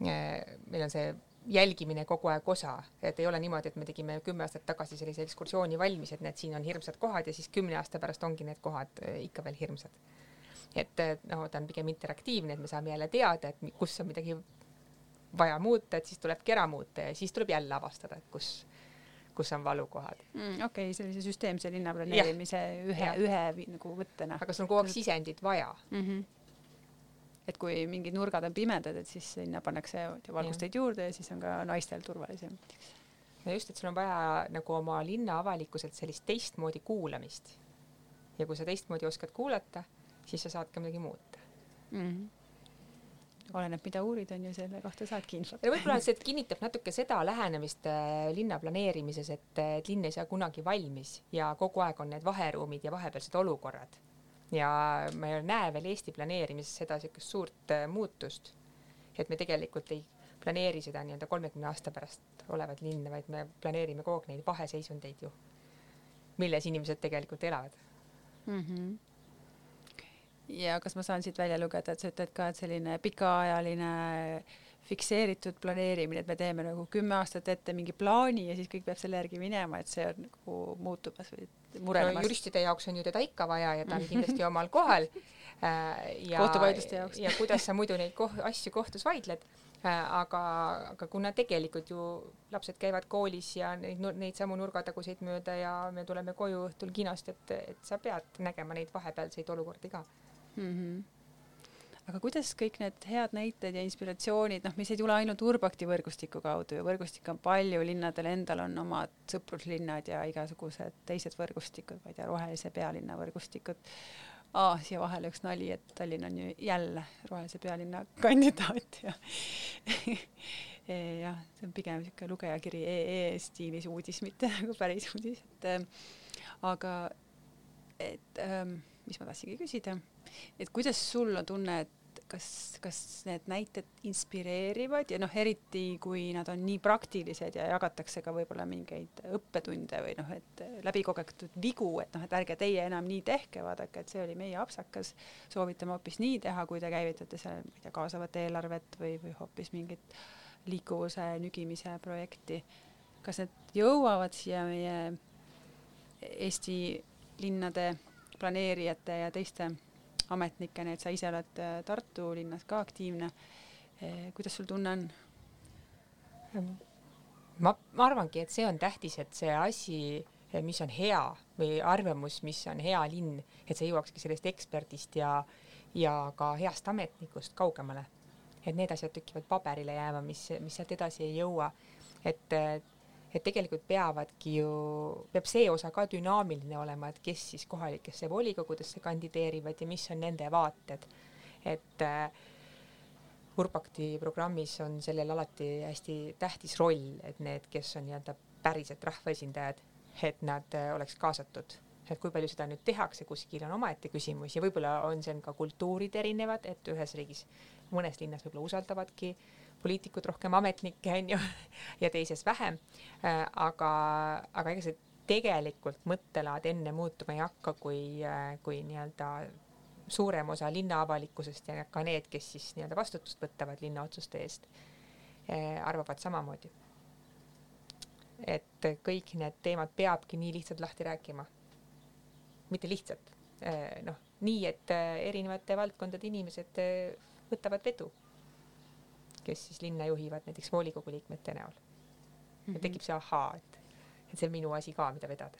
S2: meil on see jälgimine kogu aeg osa, et ei ole niimoodi, et me tegime kümme aastat tagasi sellise ekskursiooni valmis, et näed, siin on hirmsad kohad ja siis kümne aasta pärast ongi need kohad äh, ikka veel hirmsad. et noh, ta on pigem interaktiivne, et me saame jälle teada, et kus on midagi vaja muuta, et siis tulebki ära muuta ja siis tuleb jälle avastada, et kus kus on valukohad
S1: mm,. okei okay,, sellise süsteemse linnaplaneerimise ühe, ühe nagu võttena.
S2: aga sul on kogu aeg sisendit vaja
S1: mm. -hmm. Et kui mingid nurgad on pimedad, et siis sinna pannakse valgusteid juurde ja siis on ka naistel turvalisem.
S2: no just, et sul on vaja nagu oma linna avalikkuselt sellist teistmoodi kuulamist. ja kui sa teistmoodi oskad kuulata, siis sa saad ka midagi muuta
S1: mm. -hmm. oleneb, mida uurid, on ju, selle kohta saadki infot.
S2: võib-olla see kinnitab natuke seda lähenemist äh, linna planeerimises, et, et linn ei saa kunagi valmis ja kogu aeg on need vaheruumid ja vahepealsed olukorrad. Ja ma ei näe veel Eesti planeerimises seda niisugust suurt äh, muutust, et me tegelikult ei planeeri seda nii-öelda kolmekümne aasta pärast olevat linna, vaid me planeerime kogu aeg neid vaheseisundeid ju, milles inimesed tegelikult elavad
S1: mm. -hmm. ja kas ma saan siit välja lugeda, et sa ütled ka, et selline pikaajaline fikseeritud planeerimine, et me teeme nagu kümme aastat ette mingi plaani ja siis kõik peab selle järgi minema, et see on nagu muutumas või murenemas
S2: no juristide jaoks on ju teda ikka vaja ja ta on kindlasti omal kohal. Äh, ja
S1: kohtuvaidluste jaoks.
S2: ja kuidas sa muidu neid koh- asju kohtus vaidled? Äh, aga aga kuna tegelikult ju lapsed käivad koolis ja neid neid samu nurgataguseid mööda ja me tuleme koju õhtul kinost et et sa pead nägema neid vahepealseid olukordi ka.
S1: Mm. -hmm. Aga kuidas kõik need head näited ja inspiratsioonid, noh, mis ei tule ainult Urbakti võrgustiku kaudu ja võrgustikke on palju, linnadel endal on omad sõpruslinnad ja igasugused teised võrgustikud, ma ei tea, Rohelise pealinna võrgustikud ah,. siia vahele üks nali, et Tallinn on ju jälle Rohelise pealinna kandidaat ja jah, see on pigem niisugune lugejakiri EE stiilis uudis, mitte nagu päris uudis, et äh, aga et ähm, mis ma tahtsingi küsida, et kuidas sul on tunne, et kas, kas need näited inspireerivad ja noh, eriti kui nad on nii praktilised ja jagatakse ka võib-olla mingeid õppetunde või noh, et läbikogetud vigu, et noh, et ärge teie enam nii tehke, vaadake, et see oli meie apsakas, soovitame hoopis nii teha, kui te käivitate seal, ma ei tea, kaasavat eelarvet või, või hoopis mingit liikuvuse nügimise projekti. kas need jõuavad siia meie Eesti linnade planeerijate ja teiste ametnikena, et sa ise oled äh, Tartu linnas ka aktiivne. kuidas sul tunne on?
S2: ma, ma arvangi, et see on tähtis, et see asi, mis on hea või arvamus, mis on hea linn, et see jõuakski sellest eksperdist ja, ja ka heast ametnikust kaugemale. et need asjad tükivad paberile jääma, mis, mis sealt edasi ei jõua. et, et tegelikult peavadki ju, peab see osa ka dünaamiline olema, et kes siis kohalikesse volikogudesse kandideerivad ja mis on nende vaated. et Urbakti programmis on sellel alati hästi tähtis roll, et need, kes on nii-öelda päriselt rahvaesindajad, et nad äh, oleks kaasatud. et kui palju seda nüüd tehakse kuskil on omaette küsimus ja võib-olla on seal ka kultuurid erinevad, et ühes riigis, mõnes linnas võib-olla usaldavadki poliitikud rohkem ametnikke onju ja teises vähem. Äh, aga, aga ega see tegelikult mõttelaad enne muutuma ei hakka, kui, äh, kui nii-öelda suurem osa linna avalikkusest ja ka need, kes siis nii-öelda vastutust võtavad linna otsuste eest, arvavad samamoodi et kõik need teemad peabki nii lihtsalt lahti rääkima. mitte lihtsalt, noh, nii, et erinevate valdkondade inimesed võtavad vedu, kes siis linna juhivad näiteks volikogu liikmete näol. ja mhm. tekib see ahaa, et, et see on minu asi ka, mida vedada.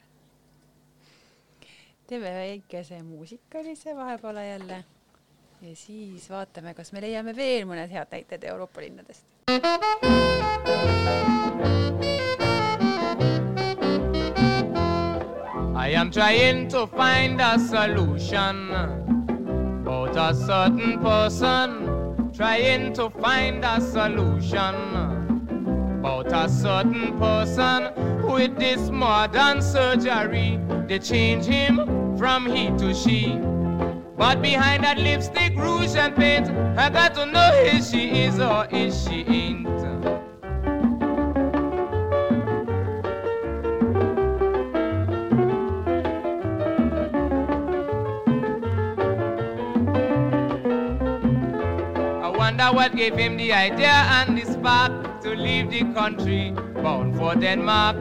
S1: teeme väikese muusikalise vahepeale jälle ja siis vaatame, kas me leiame veel mõned head näited Euroopa linnadest.
S3: I am trying to find a solution about a certain person. Trying to find a solution about a certain person with this modern surgery. They change him from he to she. But behind that lipstick, rouge, and paint, I got to know if she is or if she ain't. Wonder what gave him the idea and the spark to leave the country bound for Denmark.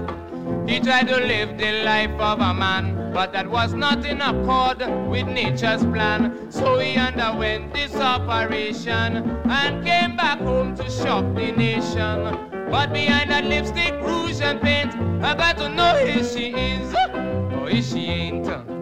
S3: He tried to live the life of a man, but that was not in accord with nature's plan. So he underwent this operation and came back home to shock the nation. But behind that lipstick, rouge, and paint, I got to know who she is oh, or if she ain't.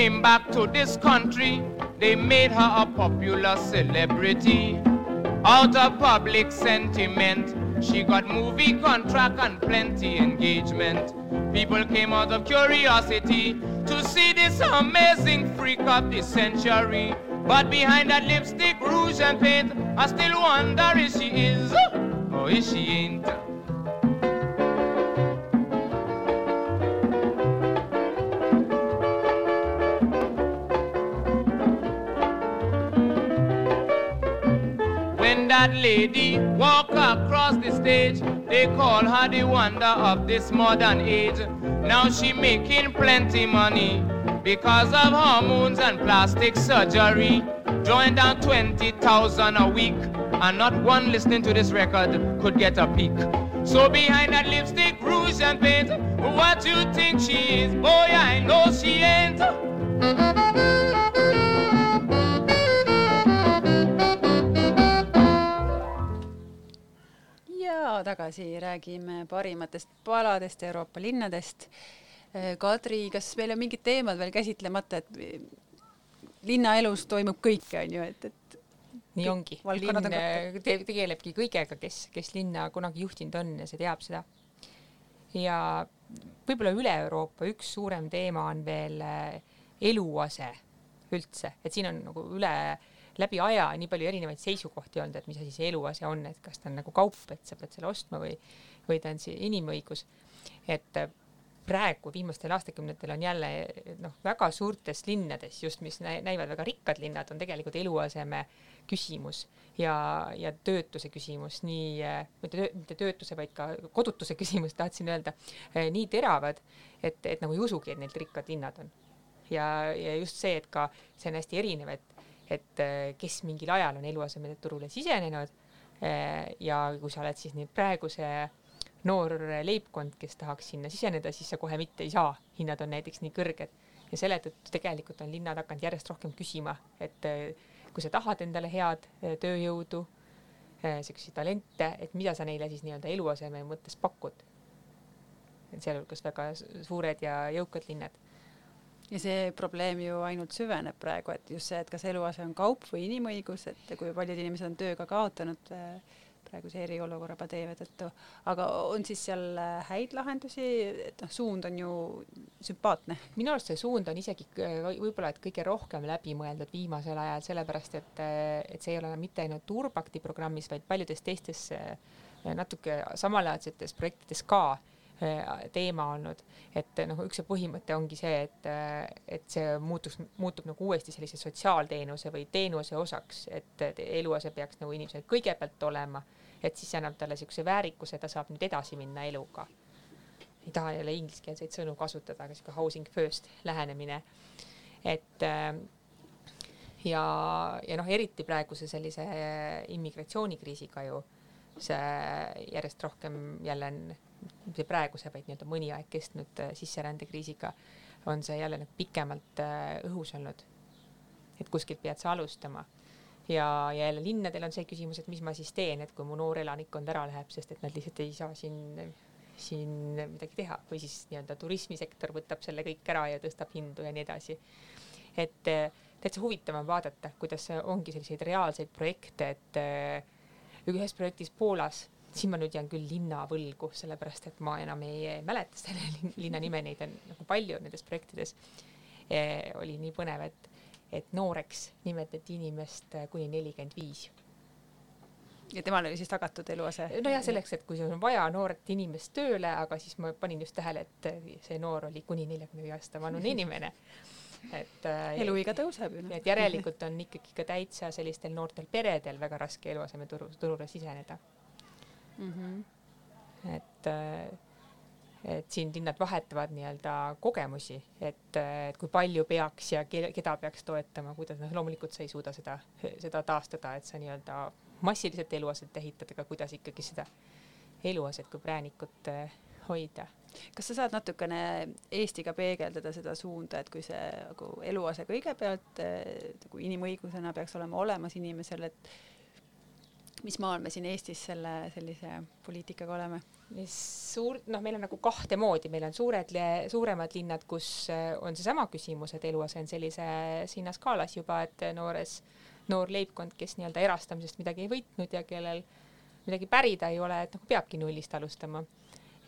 S3: Came back to this country, they made her a popular celebrity. Out of public sentiment, she got movie contract and plenty engagement. People came out of curiosity to see this amazing freak of the century. But behind that lipstick, rouge, and paint, I still wonder if she is or if she ain't. That lady walk across the stage. They call her the wonder of this modern age. Now she making plenty money because of hormones and plastic surgery. Drawing down 20,000 a week. And not one listening to this record could get a peek. So behind that lipstick, rouge and paint, what you think she is? Boy, I know she ain't.
S1: Ja tagasi räägime parimatest paladest Euroopa linnadest. Äh, Kadri, kas meil on mingid teemad veel käsitlemata, et linnaelus toimub kõike, on ju, et, et
S2: nii ongi, linn te tegelebki kõigega, kes, kes linna kunagi juhtinud on ja see teab seda. ja võib-olla üle Euroopa üks suurem teema on veel äh, eluase üldse, et siin on nagu üle äh, läbi aja nii palju erinevaid seisukohti olnud, et mis asi see eluase on, et kas ta on nagu kaup, et sa pead selle ostma või, või ta on see inimõigus. et äh, praegu viimastel aastakümnetel on jälle noh, väga suurtes linnades just, mis näivad väga rikkad linnad, on tegelikult eluaseme küsimus ja, ja töötuse küsimus nii, äh, mitte mitte töötuse, vaid ka kodutuse küsimus, tahtsin öelda, äh, nii teravad, et, et nagu ei usugi, et need rikkad linnad on. ja, ja just see, et ka see on hästi erinev, et et äh, kes mingil ajal on eluasemeturule sisenenud äh, ja kui sa oled siis nüüd praeguse noor leibkond, kes tahaks sinna siseneda, siis sa kohe mitte ei saa, hinnad on näiteks nii kõrged. Ja selle tõttu tegelikult on linnad hakanud järjest rohkem küsima, et äh, kui sa tahad endale head tööjõudu, siukseid talente, et mida sa neile siis nii-öelda eluaseme mõttes pakud. sealhulgas väga suured ja jõukad linnad
S1: ja see probleem ju ainult süveneb praegu, et just see, et kas eluase on kaup või inimõigus, et kui paljud inimesed on töö ka kaotanud äh, praeguse eriolukorra pandeemia tõttu, aga on siis seal äh, häid lahendusi, et noh, suund on ju sümpaatne.
S2: minu arust see suund on isegi võib-olla, et kõige rohkem läbimõeldud viimasel ajal, sellepärast et, et see ei ole mitte ainult Urbakti programmis, vaid paljudes teistes natuke samalaadsetes projektides ka teema olnud, et noh, üks see põhimõte ongi see, et, et see muutuks, muutub nagu uuesti sellise sotsiaalteenuse või teenuse osaks, et eluase peaks nagu inimesel kõigepealt olema, et siis see annab talle niisuguse väärikuse, ta saab nüüd edasi minna eluga. ei taha jälle ingliskeelseid sõnu kasutada, aga niisugune housing first lähenemine, et ja, ja noh, eriti praeguse sellise immigratsioonikriisiga ju see järjest rohkem jälle on mitte praeguse, vaid nii-öelda mõni aeg kestnud äh, sisserändekriisiga on see jälle nagu pikemalt äh, õhus olnud. et kuskilt pead sa alustama ja, ja jälle linnadel on see küsimus, et mis ma siis teen, et kui mu noor elanikkond ära läheb, sest et nad lihtsalt ei saa siin, siin midagi teha või siis nii-öelda turismisektor võtab selle kõik ära ja tõstab hindu ja nii edasi. et äh, täitsa huvitav on vaadata, kuidas ongi selliseid reaalseid projekte, et ühes projektis Poolas siin ma nüüd jään küll linna võlgu, sellepärast et ma enam ei, mäleta selle linna nime, neid on nagu palju nendes projektides e,. oli nii põnev, et, et nooreks nimetati inimest kuni nelikümmend viis.
S1: ja temal oli siis tagatud eluase?
S2: nojah, selleks, et kui sul on vaja nooret inimest tööle, aga siis ma panin just tähele, et see noor oli kuni neljakümne viie aasta vanune inimene
S1: et äh, eluiga tõuseb ju.
S2: Noh. et järelikult on ikkagi ka täitsa sellistel noortel peredel väga raske eluasemeturu, turule siseneda mm. -hmm. et, äh, et siin linnad vahetavad nii-öelda kogemusi, et, kui palju peaks ja keda peaks toetama, kuidas, noh, loomulikult sa ei suuda seda, seda taastada, et sa nii-öelda massiliselt eluaset ehitad, aga kuidas ikkagi seda eluaset kui präänikut äh, hoida
S1: kas sa saad natukene Eestiga peegeldada seda suunda, et kui see nagu eluase kõigepealt nagu inimõigusena peaks olema olemas inimesel, et mis maal me siin Eestis selle sellise poliitikaga oleme?
S2: suur, noh, meil on nagu kahte moodi, meil on suured, suuremad linnad, kus äh, on seesama küsimus, et eluase on sellises hinnaskaalas juba, et noores, noor leibkond, kes nii-öelda erastamisest midagi ei võitnud ja kellel midagi pärida ei ole, et nagu peabki nullist alustama.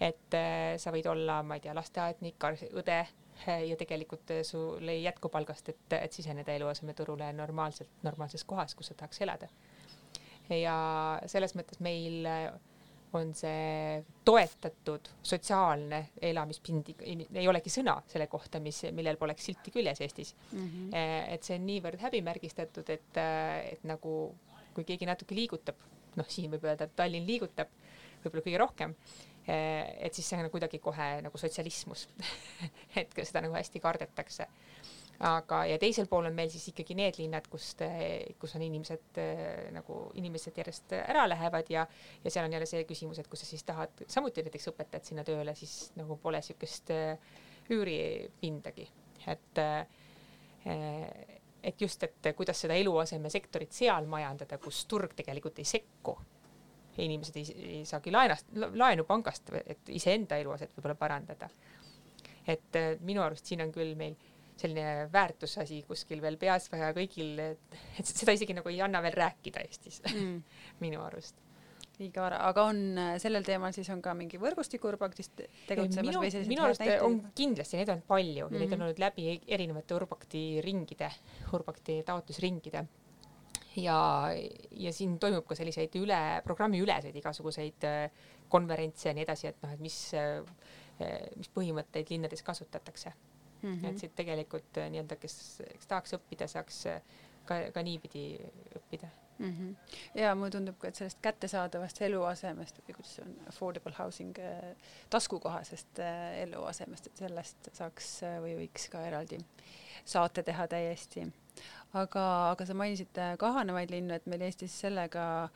S2: et äh, sa võid olla, ma ei tea, lasteaednik, õde äh, ja tegelikult sul ei jätku palgast, et, et siseneda eluasemeturule normaalselt, normaalses kohas, kus sa tahaks elada ja selles mõttes meil on see toetatud sotsiaalne elamispind, ei olegi sõna selle kohta, mis, millel poleks silti küljes Eestis mm. -hmm. et see on niivõrd häbimärgistatud, et, et nagu kui keegi natuke liigutab, noh, siin võib öelda, et Tallinn liigutab võib-olla kõige rohkem, et siis see on kuidagi kohe nagu sotsialismus et seda nagu hästi kardetakse aga, ja teisel pool on meil siis ikkagi need linnad, kust, kus on inimesed nagu, inimesed järjest ära lähevad ja, ja seal on jälle see küsimus, et kui sa siis tahad samuti näiteks õpetajat sinna tööle, siis nagu pole niisugust üüripindagi, et et just, et kuidas seda eluasemesektorit seal majandada, kus turg tegelikult ei sekku inimesed ei, ei saagi laenast, laenu pangast, et iseenda eluaset võib-olla parandada. et minu arust siin on küll meil selline väärtusasi kuskil veel peas vaja kõigil, et, et seda isegi nagu ei anna veel rääkida Eestis mm. minu arust
S1: liiga vara, aga on sellel teemal siis on ka mingi võrgustik Urbaktis tegutsemas
S2: minu, või sellised minu arust on kindlasti, neid on palju mm -hmm. neid on mhm. olnud läbi erinevate Urbakti ringide, Urbakti taotlusringide. ja, ja siin toimub ka selliseid üle, programmiüleseid igasuguseid äh, konverentse ja nii edasi, et noh, et mis, äh, mis põhimõtteid linnades kasutatakse mm. -hmm. et siit tegelikult äh, nii-öelda, kes, kes tahaks õppida, saaks äh, ka, ka niipidi õppida
S1: mm. -hmm. ja mulle tundub ka, et sellest kättesaadavast eluasemest või kuidas see on, affordable housing äh,, taskukohasest äh, eluasemest, et sellest saaks äh, või võiks ka eraldi saate teha täiesti. aga, aga sa mainisid äh, kahanevaid linnu, et meil Eestis sellega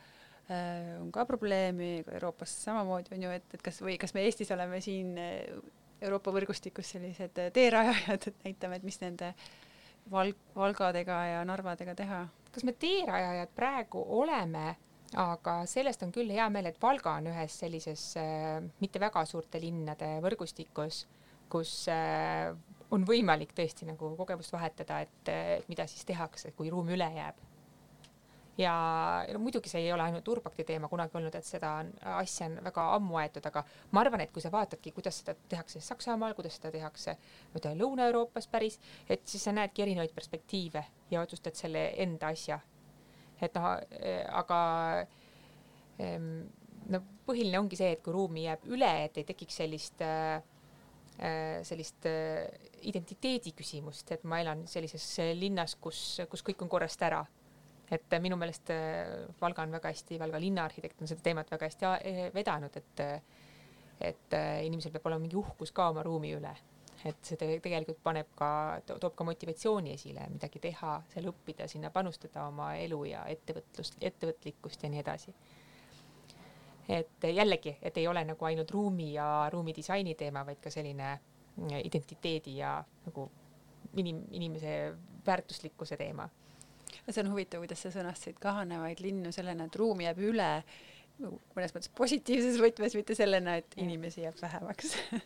S1: on ka probleemi, Euroopas samamoodi on ju, et, et kas või kas me Eestis oleme siin Euroopa võrgustikus sellised äh, teerajajad, et näitame, et mis nende Val-, Valgadega ja Narvadega teha.
S2: kas me teerajajad praegu oleme, aga sellest on küll hea meel, et Valga on ühes sellises äh, mitte väga suurte linnade võrgustikus, kus äh, on võimalik tõesti nagu kogemust vahetada, et, et mida siis tehakse, kui ruumi üle jääb. Ja no muidugi see ei ole ainult Urbakti teema kunagi olnud, et seda on, asja on väga ammu aetud, aga ma arvan, et kui sa vaatadki, kuidas seda tehakse Saksamaal, kuidas seda tehakse nii-öelda Lõuna-Euroopas päris, et siis sa näedki erinevaid perspektiive ja otsustad selle enda asja. et noh, aga no põhiline ongi see, et kui ruumi jääb üle, et ei tekiks sellist äh, sellist identiteedi küsimust, et ma elan sellises linnas, kus, kus kõik on korrast ära et äh, minu meelest äh, Valga on väga hästi, Valga linnaarhitekt on seda teemat väga hästi äh, vedanud, et et inimesel peab olema mingi uhkus ka oma ruumi üle. et see tegelikult paneb ka, toob ka motivatsiooni esile, midagi teha, seal õppida, sinna panustada oma elu ja ettevõtlust, ettevõtlikkust ja nii edasi. et jällegi, et ei ole nagu ainult ruumi ja ruumidisaini teema, vaid ka selline identiteedi ja nagu inim-, inimese väärtuslikkuse teema
S1: see on huvitav, kuidas sa sõnastasid kahanevaid linnu sellena, et ruumi jääb üle mõnes mõttes positiivses võtmes, mitte sellena, et inimesi jääb vähemaks.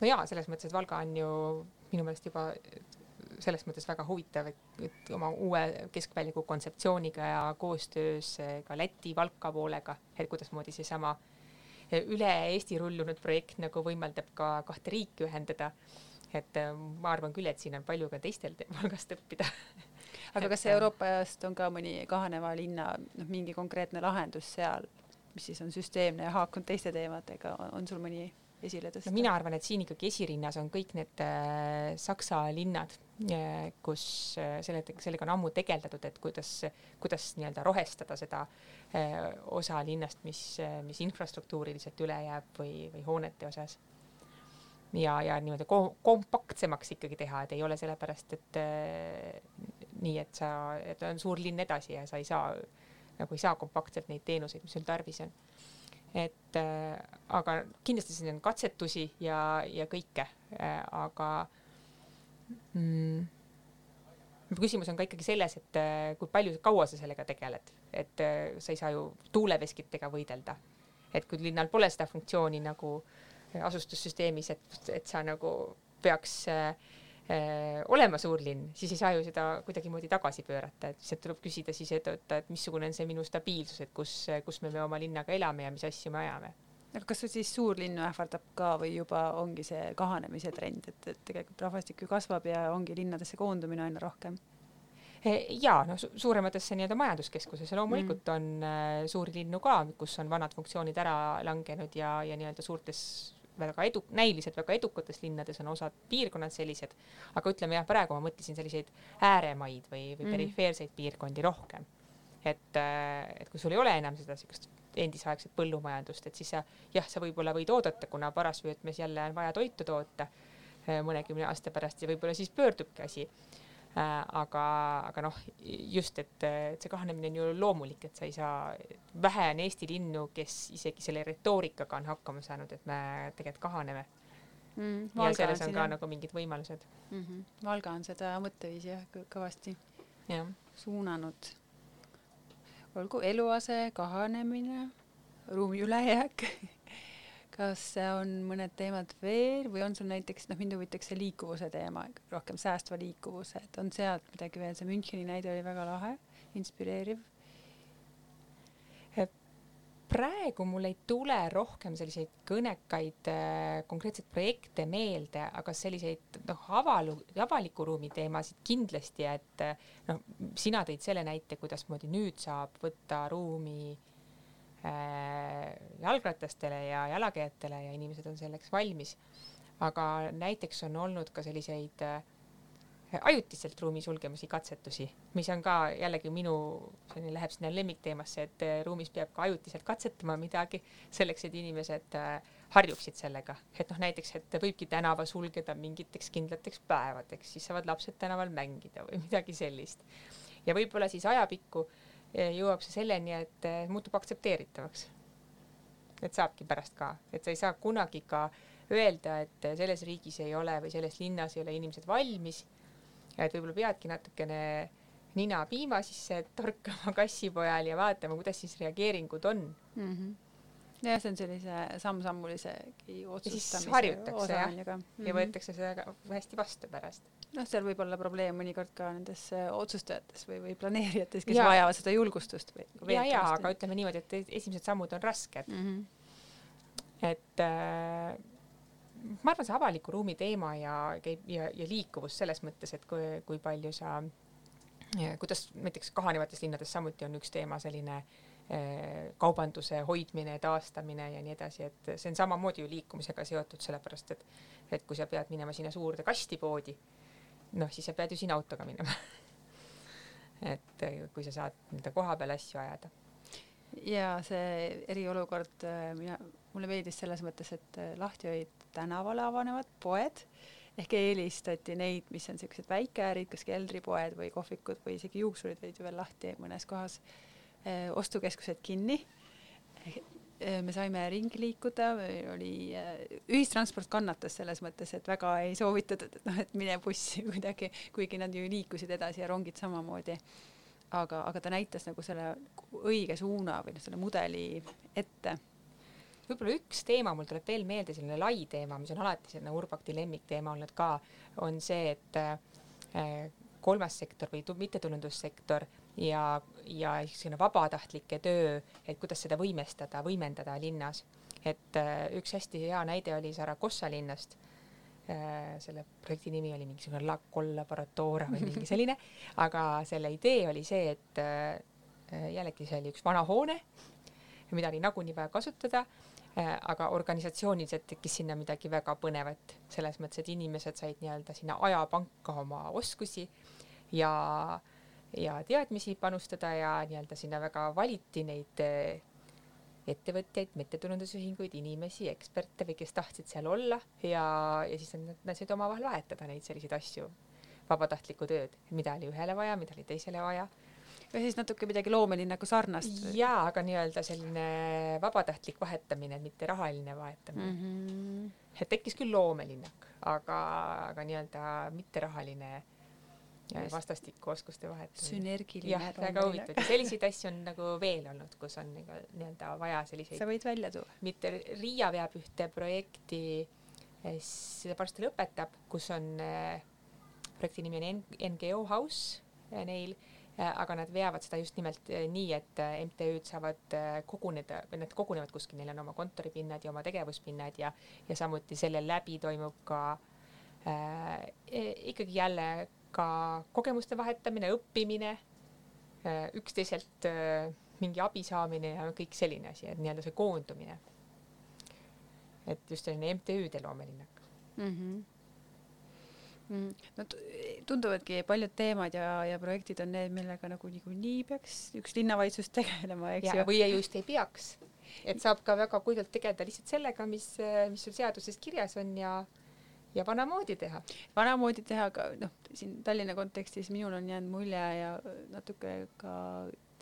S2: No jaa, selles mõttes, et Valga on ju minu meelest juba selles mõttes väga huvitav, et oma uue keskväljaku kontseptsiooniga ja koostöös ka Läti Valka poolega, et kuidasmoodi seesama üle Eesti rullunud projekt nagu võimaldab ka kahte riiki ühendada. et ma arvan küll, et siin on palju ka teistel Valgast õppida
S1: aga kas Euroopast on ka mõni kahaneva linna noh, mingi konkreetne lahendus seal, mis siis on süsteemne ja haakunud teiste teemadega, on sul mõni esile tõsta
S2: no,? mina arvan, et siin ikkagi esirinnas on kõik need äh, Saksa linnad äh,, kus äh, selle, sellega on ammu tegeldatud, et kuidas, kuidas nii-öelda rohestada seda äh, osa linnast, mis, äh, mis infrastruktuuriliselt üle jääb või, või hoonete osas ja, ja niimoodi kompaktsemaks ikkagi teha, et ei ole sellepärast, et äh, nii, et sa, et on suur linn edasi ja sa ei saa, nagu ei saa kompaktselt neid teenuseid, mis sul tarvis on. et äh, aga kindlasti siin on katsetusi ja, ja kõike äh,, aga mm, küsimus on ka ikkagi selles, et äh, kui palju, kaua sa sellega tegeled, et äh, sa ei saa ju tuuleveskitega võidelda. et kui linnal pole seda funktsiooni nagu asustussüsteemis, et, et sa nagu peaks äh, olema suur linn, siis ei saa ju seda kuidagimoodi tagasi pöörata, et lihtsalt tuleb küsida siis, et oota, et missugune on see minu stabiilsus, et kus, kus me, me oma linnaga elame ja mis asju me ajame.
S1: aga kas see siis suurlinnu ähvardab ka või juba ongi see kahanemise trend, et, et tegelikult rahvastik ju kasvab ja ongi linnadesse koondumine aina rohkem?
S2: Äh, ja noh, suurematesse nii-öelda majanduskeskusesse loomulikult mm. on äh, suuri linnu ka, kus on vanad funktsioonid ära langenud ja, ja nii-öelda suurtes väga edu-, näiliselt väga edukates linnades on osad piirkonnad sellised, aga ütleme jah, praegu ma mõtlesin selliseid ääremaid või, või mm. perifeerseid piirkondi rohkem. et, et kui sul ei ole enam seda siukest endisaegset põllumajandust, et siis sa jah, sa võib-olla võid oodata, kuna parasvöötmes jälle on vaja toitu toota äh, mõnekümne aasta pärast ja võib-olla siis pöördubki asi aga, aga noh, just, et, et see kahanemine on ju loomulik, et sa ei saa, vähe on Eesti linnu, kes isegi selle retoorikaga on hakkama saanud, et me tegelikult kahaneme mm,. ja selles on, on ka jah. nagu mingid võimalused
S1: mm. -hmm. Valga on seda mõtteviisi jah kõvasti
S2: ja.
S1: suunanud. olgu eluase kahanemine, ruumi ülejääk kas on mõned teemad veel või on sul näiteks, noh, mind huvitaks see liikuvuse teema, rohkem säästva liikuvuse, et on sealt midagi veel, see Müncheni näide oli väga lahe, inspireeriv.
S2: praegu mul ei tule rohkem selliseid kõnekaid äh, konkreetseid projekte meelde, aga selliseid noh, avalu, avaliku ruumi teemasid kindlasti, et noh, sina tõid selle näite, kuidasmoodi nüüd saab võtta ruumi äh, Äh, jalgratastele ja jalakäijatele ja inimesed on selleks valmis. aga näiteks on olnud ka selliseid äh, ajutiselt ruumi sulgemisi katsetusi, mis on ka jällegi minu, selline läheb sinna lemmikteemasse, et äh, ruumis peab ka ajutiselt katsetama midagi selleks, et inimesed harjuksid sellega, et noh, näiteks, et võibki tänava sulgeda mingiteks kindlateks päevadeks, siis saavad lapsed tänaval mängida või midagi sellist. ja võib-olla siis ajapikku äh, jõuab see selleni, et eh, muutub aktsepteeritavaks. et saabki pärast ka, et sa ei saa kunagi ka öelda, et selles riigis ei ole või selles linnas ei ole inimesed valmis. et võib-olla peadki natukene nina piima sisse torkama kassipojal ja vaatama, kuidas siis reageeringud on mm. -hmm.
S1: jah, see on sellise samm-sammulisegi
S2: siis
S1: otsustamise
S2: harjutakse,
S1: osa
S2: jah.
S1: on ju ka.
S2: ja võetakse seda hästi vastu pärast.
S1: noh, seal võib olla probleem mõnikord ka nendes äh, otsustajates või, või planeerijates, kes
S2: Jaa.
S1: vajavad seda julgustust või
S2: ja, ja aga ütleme niimoodi, et esimesed sammud on rasked,
S1: mm. -hmm.
S2: et äh, ma arvan, see avaliku ruumi teema ja käib ja, ja liikuvus selles mõttes, et kui, kui palju sa, kuidas näiteks kahanevates linnades samuti on üks teema selline äh, kaubanduse hoidmine, taastamine ja nii edasi, et see on samamoodi ju liikumisega seotud, sellepärast et et kui sa pead minema sinna suurde kastipoodi, noh, siis sa pead ju sinna autoga minema. et äh, kui sa saad nii-öelda koha peal asju ajada.
S1: ja see eriolukord, mina, mulle meeldis selles mõttes, et lahti olid tänavale avanevad poed ehk eelistati neid, mis on siuksed väikeärid, kas keldripoed või kohvikud või isegi juuksurid olid ju veel lahti mõnes kohas, ostukeskused kinni. me saime ringi liikuda, oli, ühistransport kannatas selles mõttes, et väga ei soovitatud, et noh, et mine bussi kuidagi, kuigi nad ju liikusid edasi ja rongid samamoodi aga, aga ta näitas nagu selle õige suuna või noh, selle mudeli ette.
S2: võib-olla üks teema mul tuleb veel meelde, selline lai teema, mis on alati selline Urbakti lemmikteema olnud ka, on see, et kolmas sektor või tu- mittetulundussektor ja, ja selline vabatahtlike töö, et kuidas seda võimestada, võimendada linnas. et äh, üks hästi hea näide oli Saragossa linnast. Äh, selle projekti nimi oli mingisugune La Collaboratora või mingi selline, aga selle idee oli see, et äh, jällegi see oli üks vana hoone, mida oli nagunii vaja kasutada, aga organisatsiooniliselt tekkis sinna midagi väga põnevat, selles mõttes, et inimesed said nii-öelda sinna ajapanka oma oskusi ja, ja teadmisi panustada ja nii-öelda sinna väga valiti neid eh, ettevõtjaid, mittetulundusühinguid, inimesi, eksperte või kes tahtsid seal olla ja, ja siis nad, said omavahel vahetada neid selliseid asju, vabatahtlikku tööd, mida oli ühele vaja, mida oli teisele vaja
S1: või siis natuke midagi loomelinnaku sarnast.
S2: jaa, aga nii-öelda selline vabatahtlik vahetamine, mitte rahaline vahetamine mm.
S1: Mm -hmm.
S2: et tekkis küll loomelinnak, aga, aga nii-öelda mitterahaline. Vastastikku oskuste vahetamine.
S1: sünergiline
S2: jah, väga huvitav ja selliseid asju on nagu veel olnud, kus on nagu nii-öelda vaja selliseid
S1: sa võid välja tuua.
S2: mitte Riia veab ühte projekti, seda varsti lõpetab, kus on äh, projekti nimi on NGO House äh, neil, aga nad veavad seda just nimelt nii, et MTÜ-d saavad koguneda või nad kogunevad kuskil, neil on oma kontoripinnad ja oma tegevuspinnad ja, ja samuti selle läbi toimub ka äh, ikkagi jälle ka kogemuste vahetamine, õppimine äh,, üksteiselt äh, mingi abi saamine ja kõik selline asi, et nii-öelda see koondumine et just selline MTÜ-de loomelinnak.
S1: mm. -hmm. Mm. no tunduvadki paljud teemad ja, ja projektid on need, millega nagu niikuinii peaks üks linnavalitsus tegelema, eks ju.
S2: või just ei peaks, et saab ka väga kuivalt tegeleda lihtsalt sellega, mis, mis sul seaduses kirjas on ja ja vanamoodi teha.
S1: vanamoodi teha ka noh, siin Tallinna kontekstis minul on jäänud mulje ja natuke ka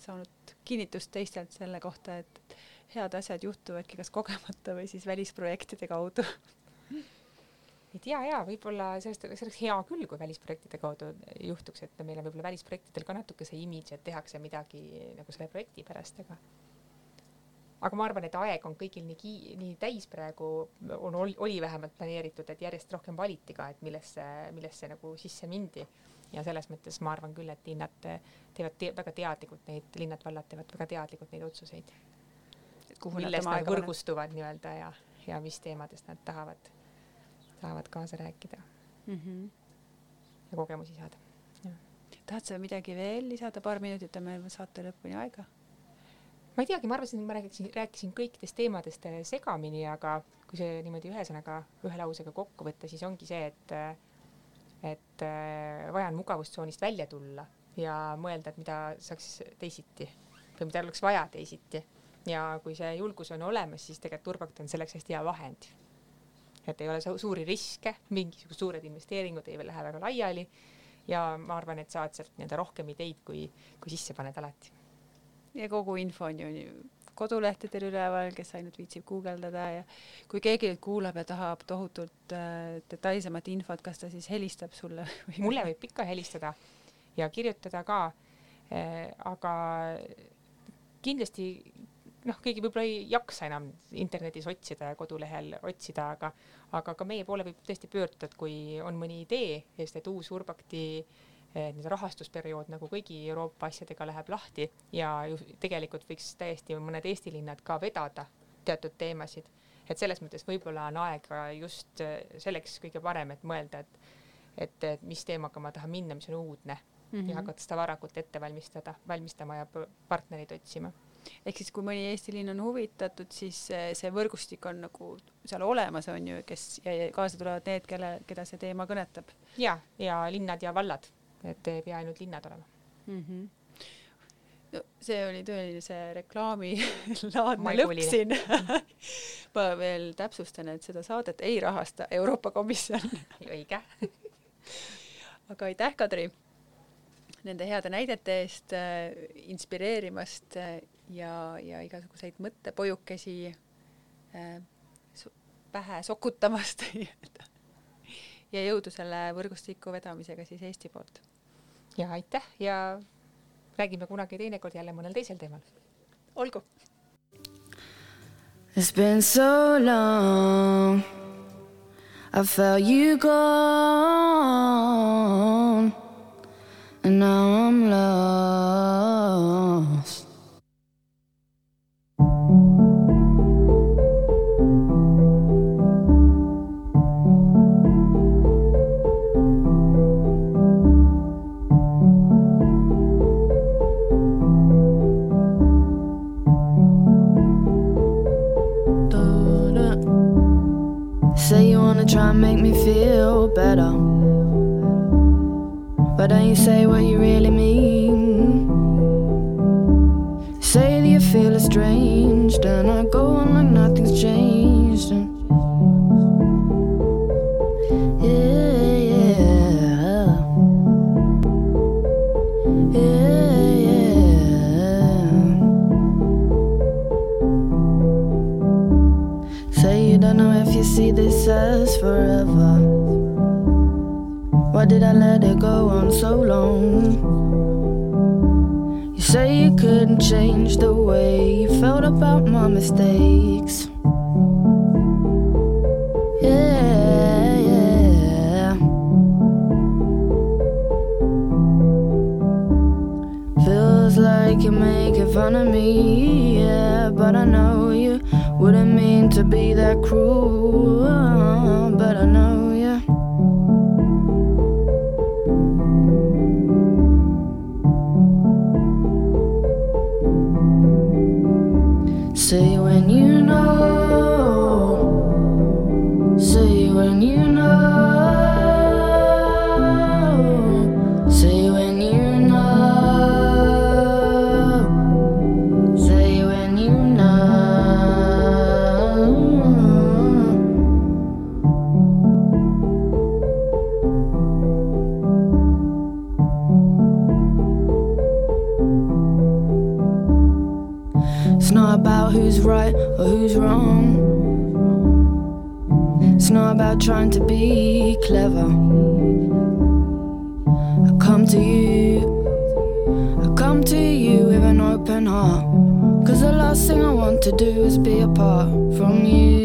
S1: saanud kinnitust teistelt selle kohta, et head asjad juhtuvadki kas kogemata või siis välisprojektide kaudu.
S2: et ja, ja võib-olla sellest, see oleks hea küll, kui välisprojektide kaudu juhtuks, et meil on võib-olla välisprojektidel ka natuke see imidž, et tehakse midagi nagu selle projekti pärast, aga aga ma arvan, et aeg on kõigil nii ki-, nii täis praegu, on, oli vähemalt planeeritud, et järjest rohkem valiti ka, et millesse, millesse nagu sisse mindi. ja selles mõttes ma arvan küll, et linnad teevad te väga teadlikult neid, linnad-vallad teevad väga teadlikult neid otsuseid, millest nad võrgustuvad nii-öelda ja, ja mis teemadest nad tahavad, tahavad kaasa rääkida
S1: Mm -hmm.
S2: ja kogemusi saada.
S1: tahad sa midagi veel lisada, paar minutit on meil saate lõpuni aega.
S2: Ma ei teagi, ma arvasin, et ma rääkisin, rääkisin kõikidest teemadest eh, segamini, aga kui see niimoodi ühesõnaga, ühe lausega kokku võtta, siis ongi see, et et eh, vaja on mugavustsoonist välja tulla ja mõelda, et mida saaks teisiti või mida oleks vaja teisiti. ja kui see julgus on olemas, siis tegelikult Urbakt on selleks hästi hea vahend. et ei ole su- suuri riske, mingisugused suured investeeringud ei lähe väga laiali ja ma arvan, et saad sealt nii-öelda rohkem ideid, kui, kui sisse paned alati.
S1: Ja kogu info on ju kodulehtedel üleval, kes ainult viitsib guugeldada ja kui keegi kuulab ja tahab tohutult äh, detailsemat infot, kas ta siis helistab sulle või
S2: mulle võib ikka helistada ja kirjutada ka äh,. aga kindlasti noh, keegi võib-olla ei jaksa enam internetis otsida ja kodulehel otsida, aga aga ka meie poole võib tõesti pöörduda, et kui on mõni idee, sest et uus Urbakti eh, nii-öelda rahastusperiood nagu kõigi Euroopa asjadega läheb lahti ja ju tegelikult võiks täiesti mõned Eesti linnad ka vedada teatud teemasid, et selles mõttes võib-olla on aeg just eh, selleks kõige parem, et mõelda, et et, et mis teemaga ma tahan minna, mis on uudne mm -hmm. ja hakata seda varakult ette valmistada, valmistama ja partnereid otsima
S1: ehk siis, kui mõni Eesti linn on huvitatud, siis see võrgustik on nagu seal olemas, on ju, kes ja, ja kaasa tulevad need, kelle, keda see teema kõnetab.
S2: ja, ja linnad ja vallad, et ei pea ainult linnad olema.
S1: Mm. -hmm no see oli tõeline see reklaamilaadne lõpp siin. Ma veel täpsustan, et seda saadet ei rahasta Euroopa Komisjon.
S2: Õige.
S1: Aga aitäh, Kadri nende heade näidete eest äh, inspireerimast äh, ja, ja igasuguseid mõttepojukesi äh, pähe sokutamast ja jõudu selle võrgustiku vedamisega siis Eesti poolt.
S2: ja aitäh ja räägime kunagi teinekord jälle mõnel teisel teemal.
S1: olgu.
S4: It's been so long I felt you gone and now I'm lost. It's not about who's right or who's wrong. It's not about trying to be clever. I come to you, I come to you with an open heart. Cause the last thing I want to do is be apart from you,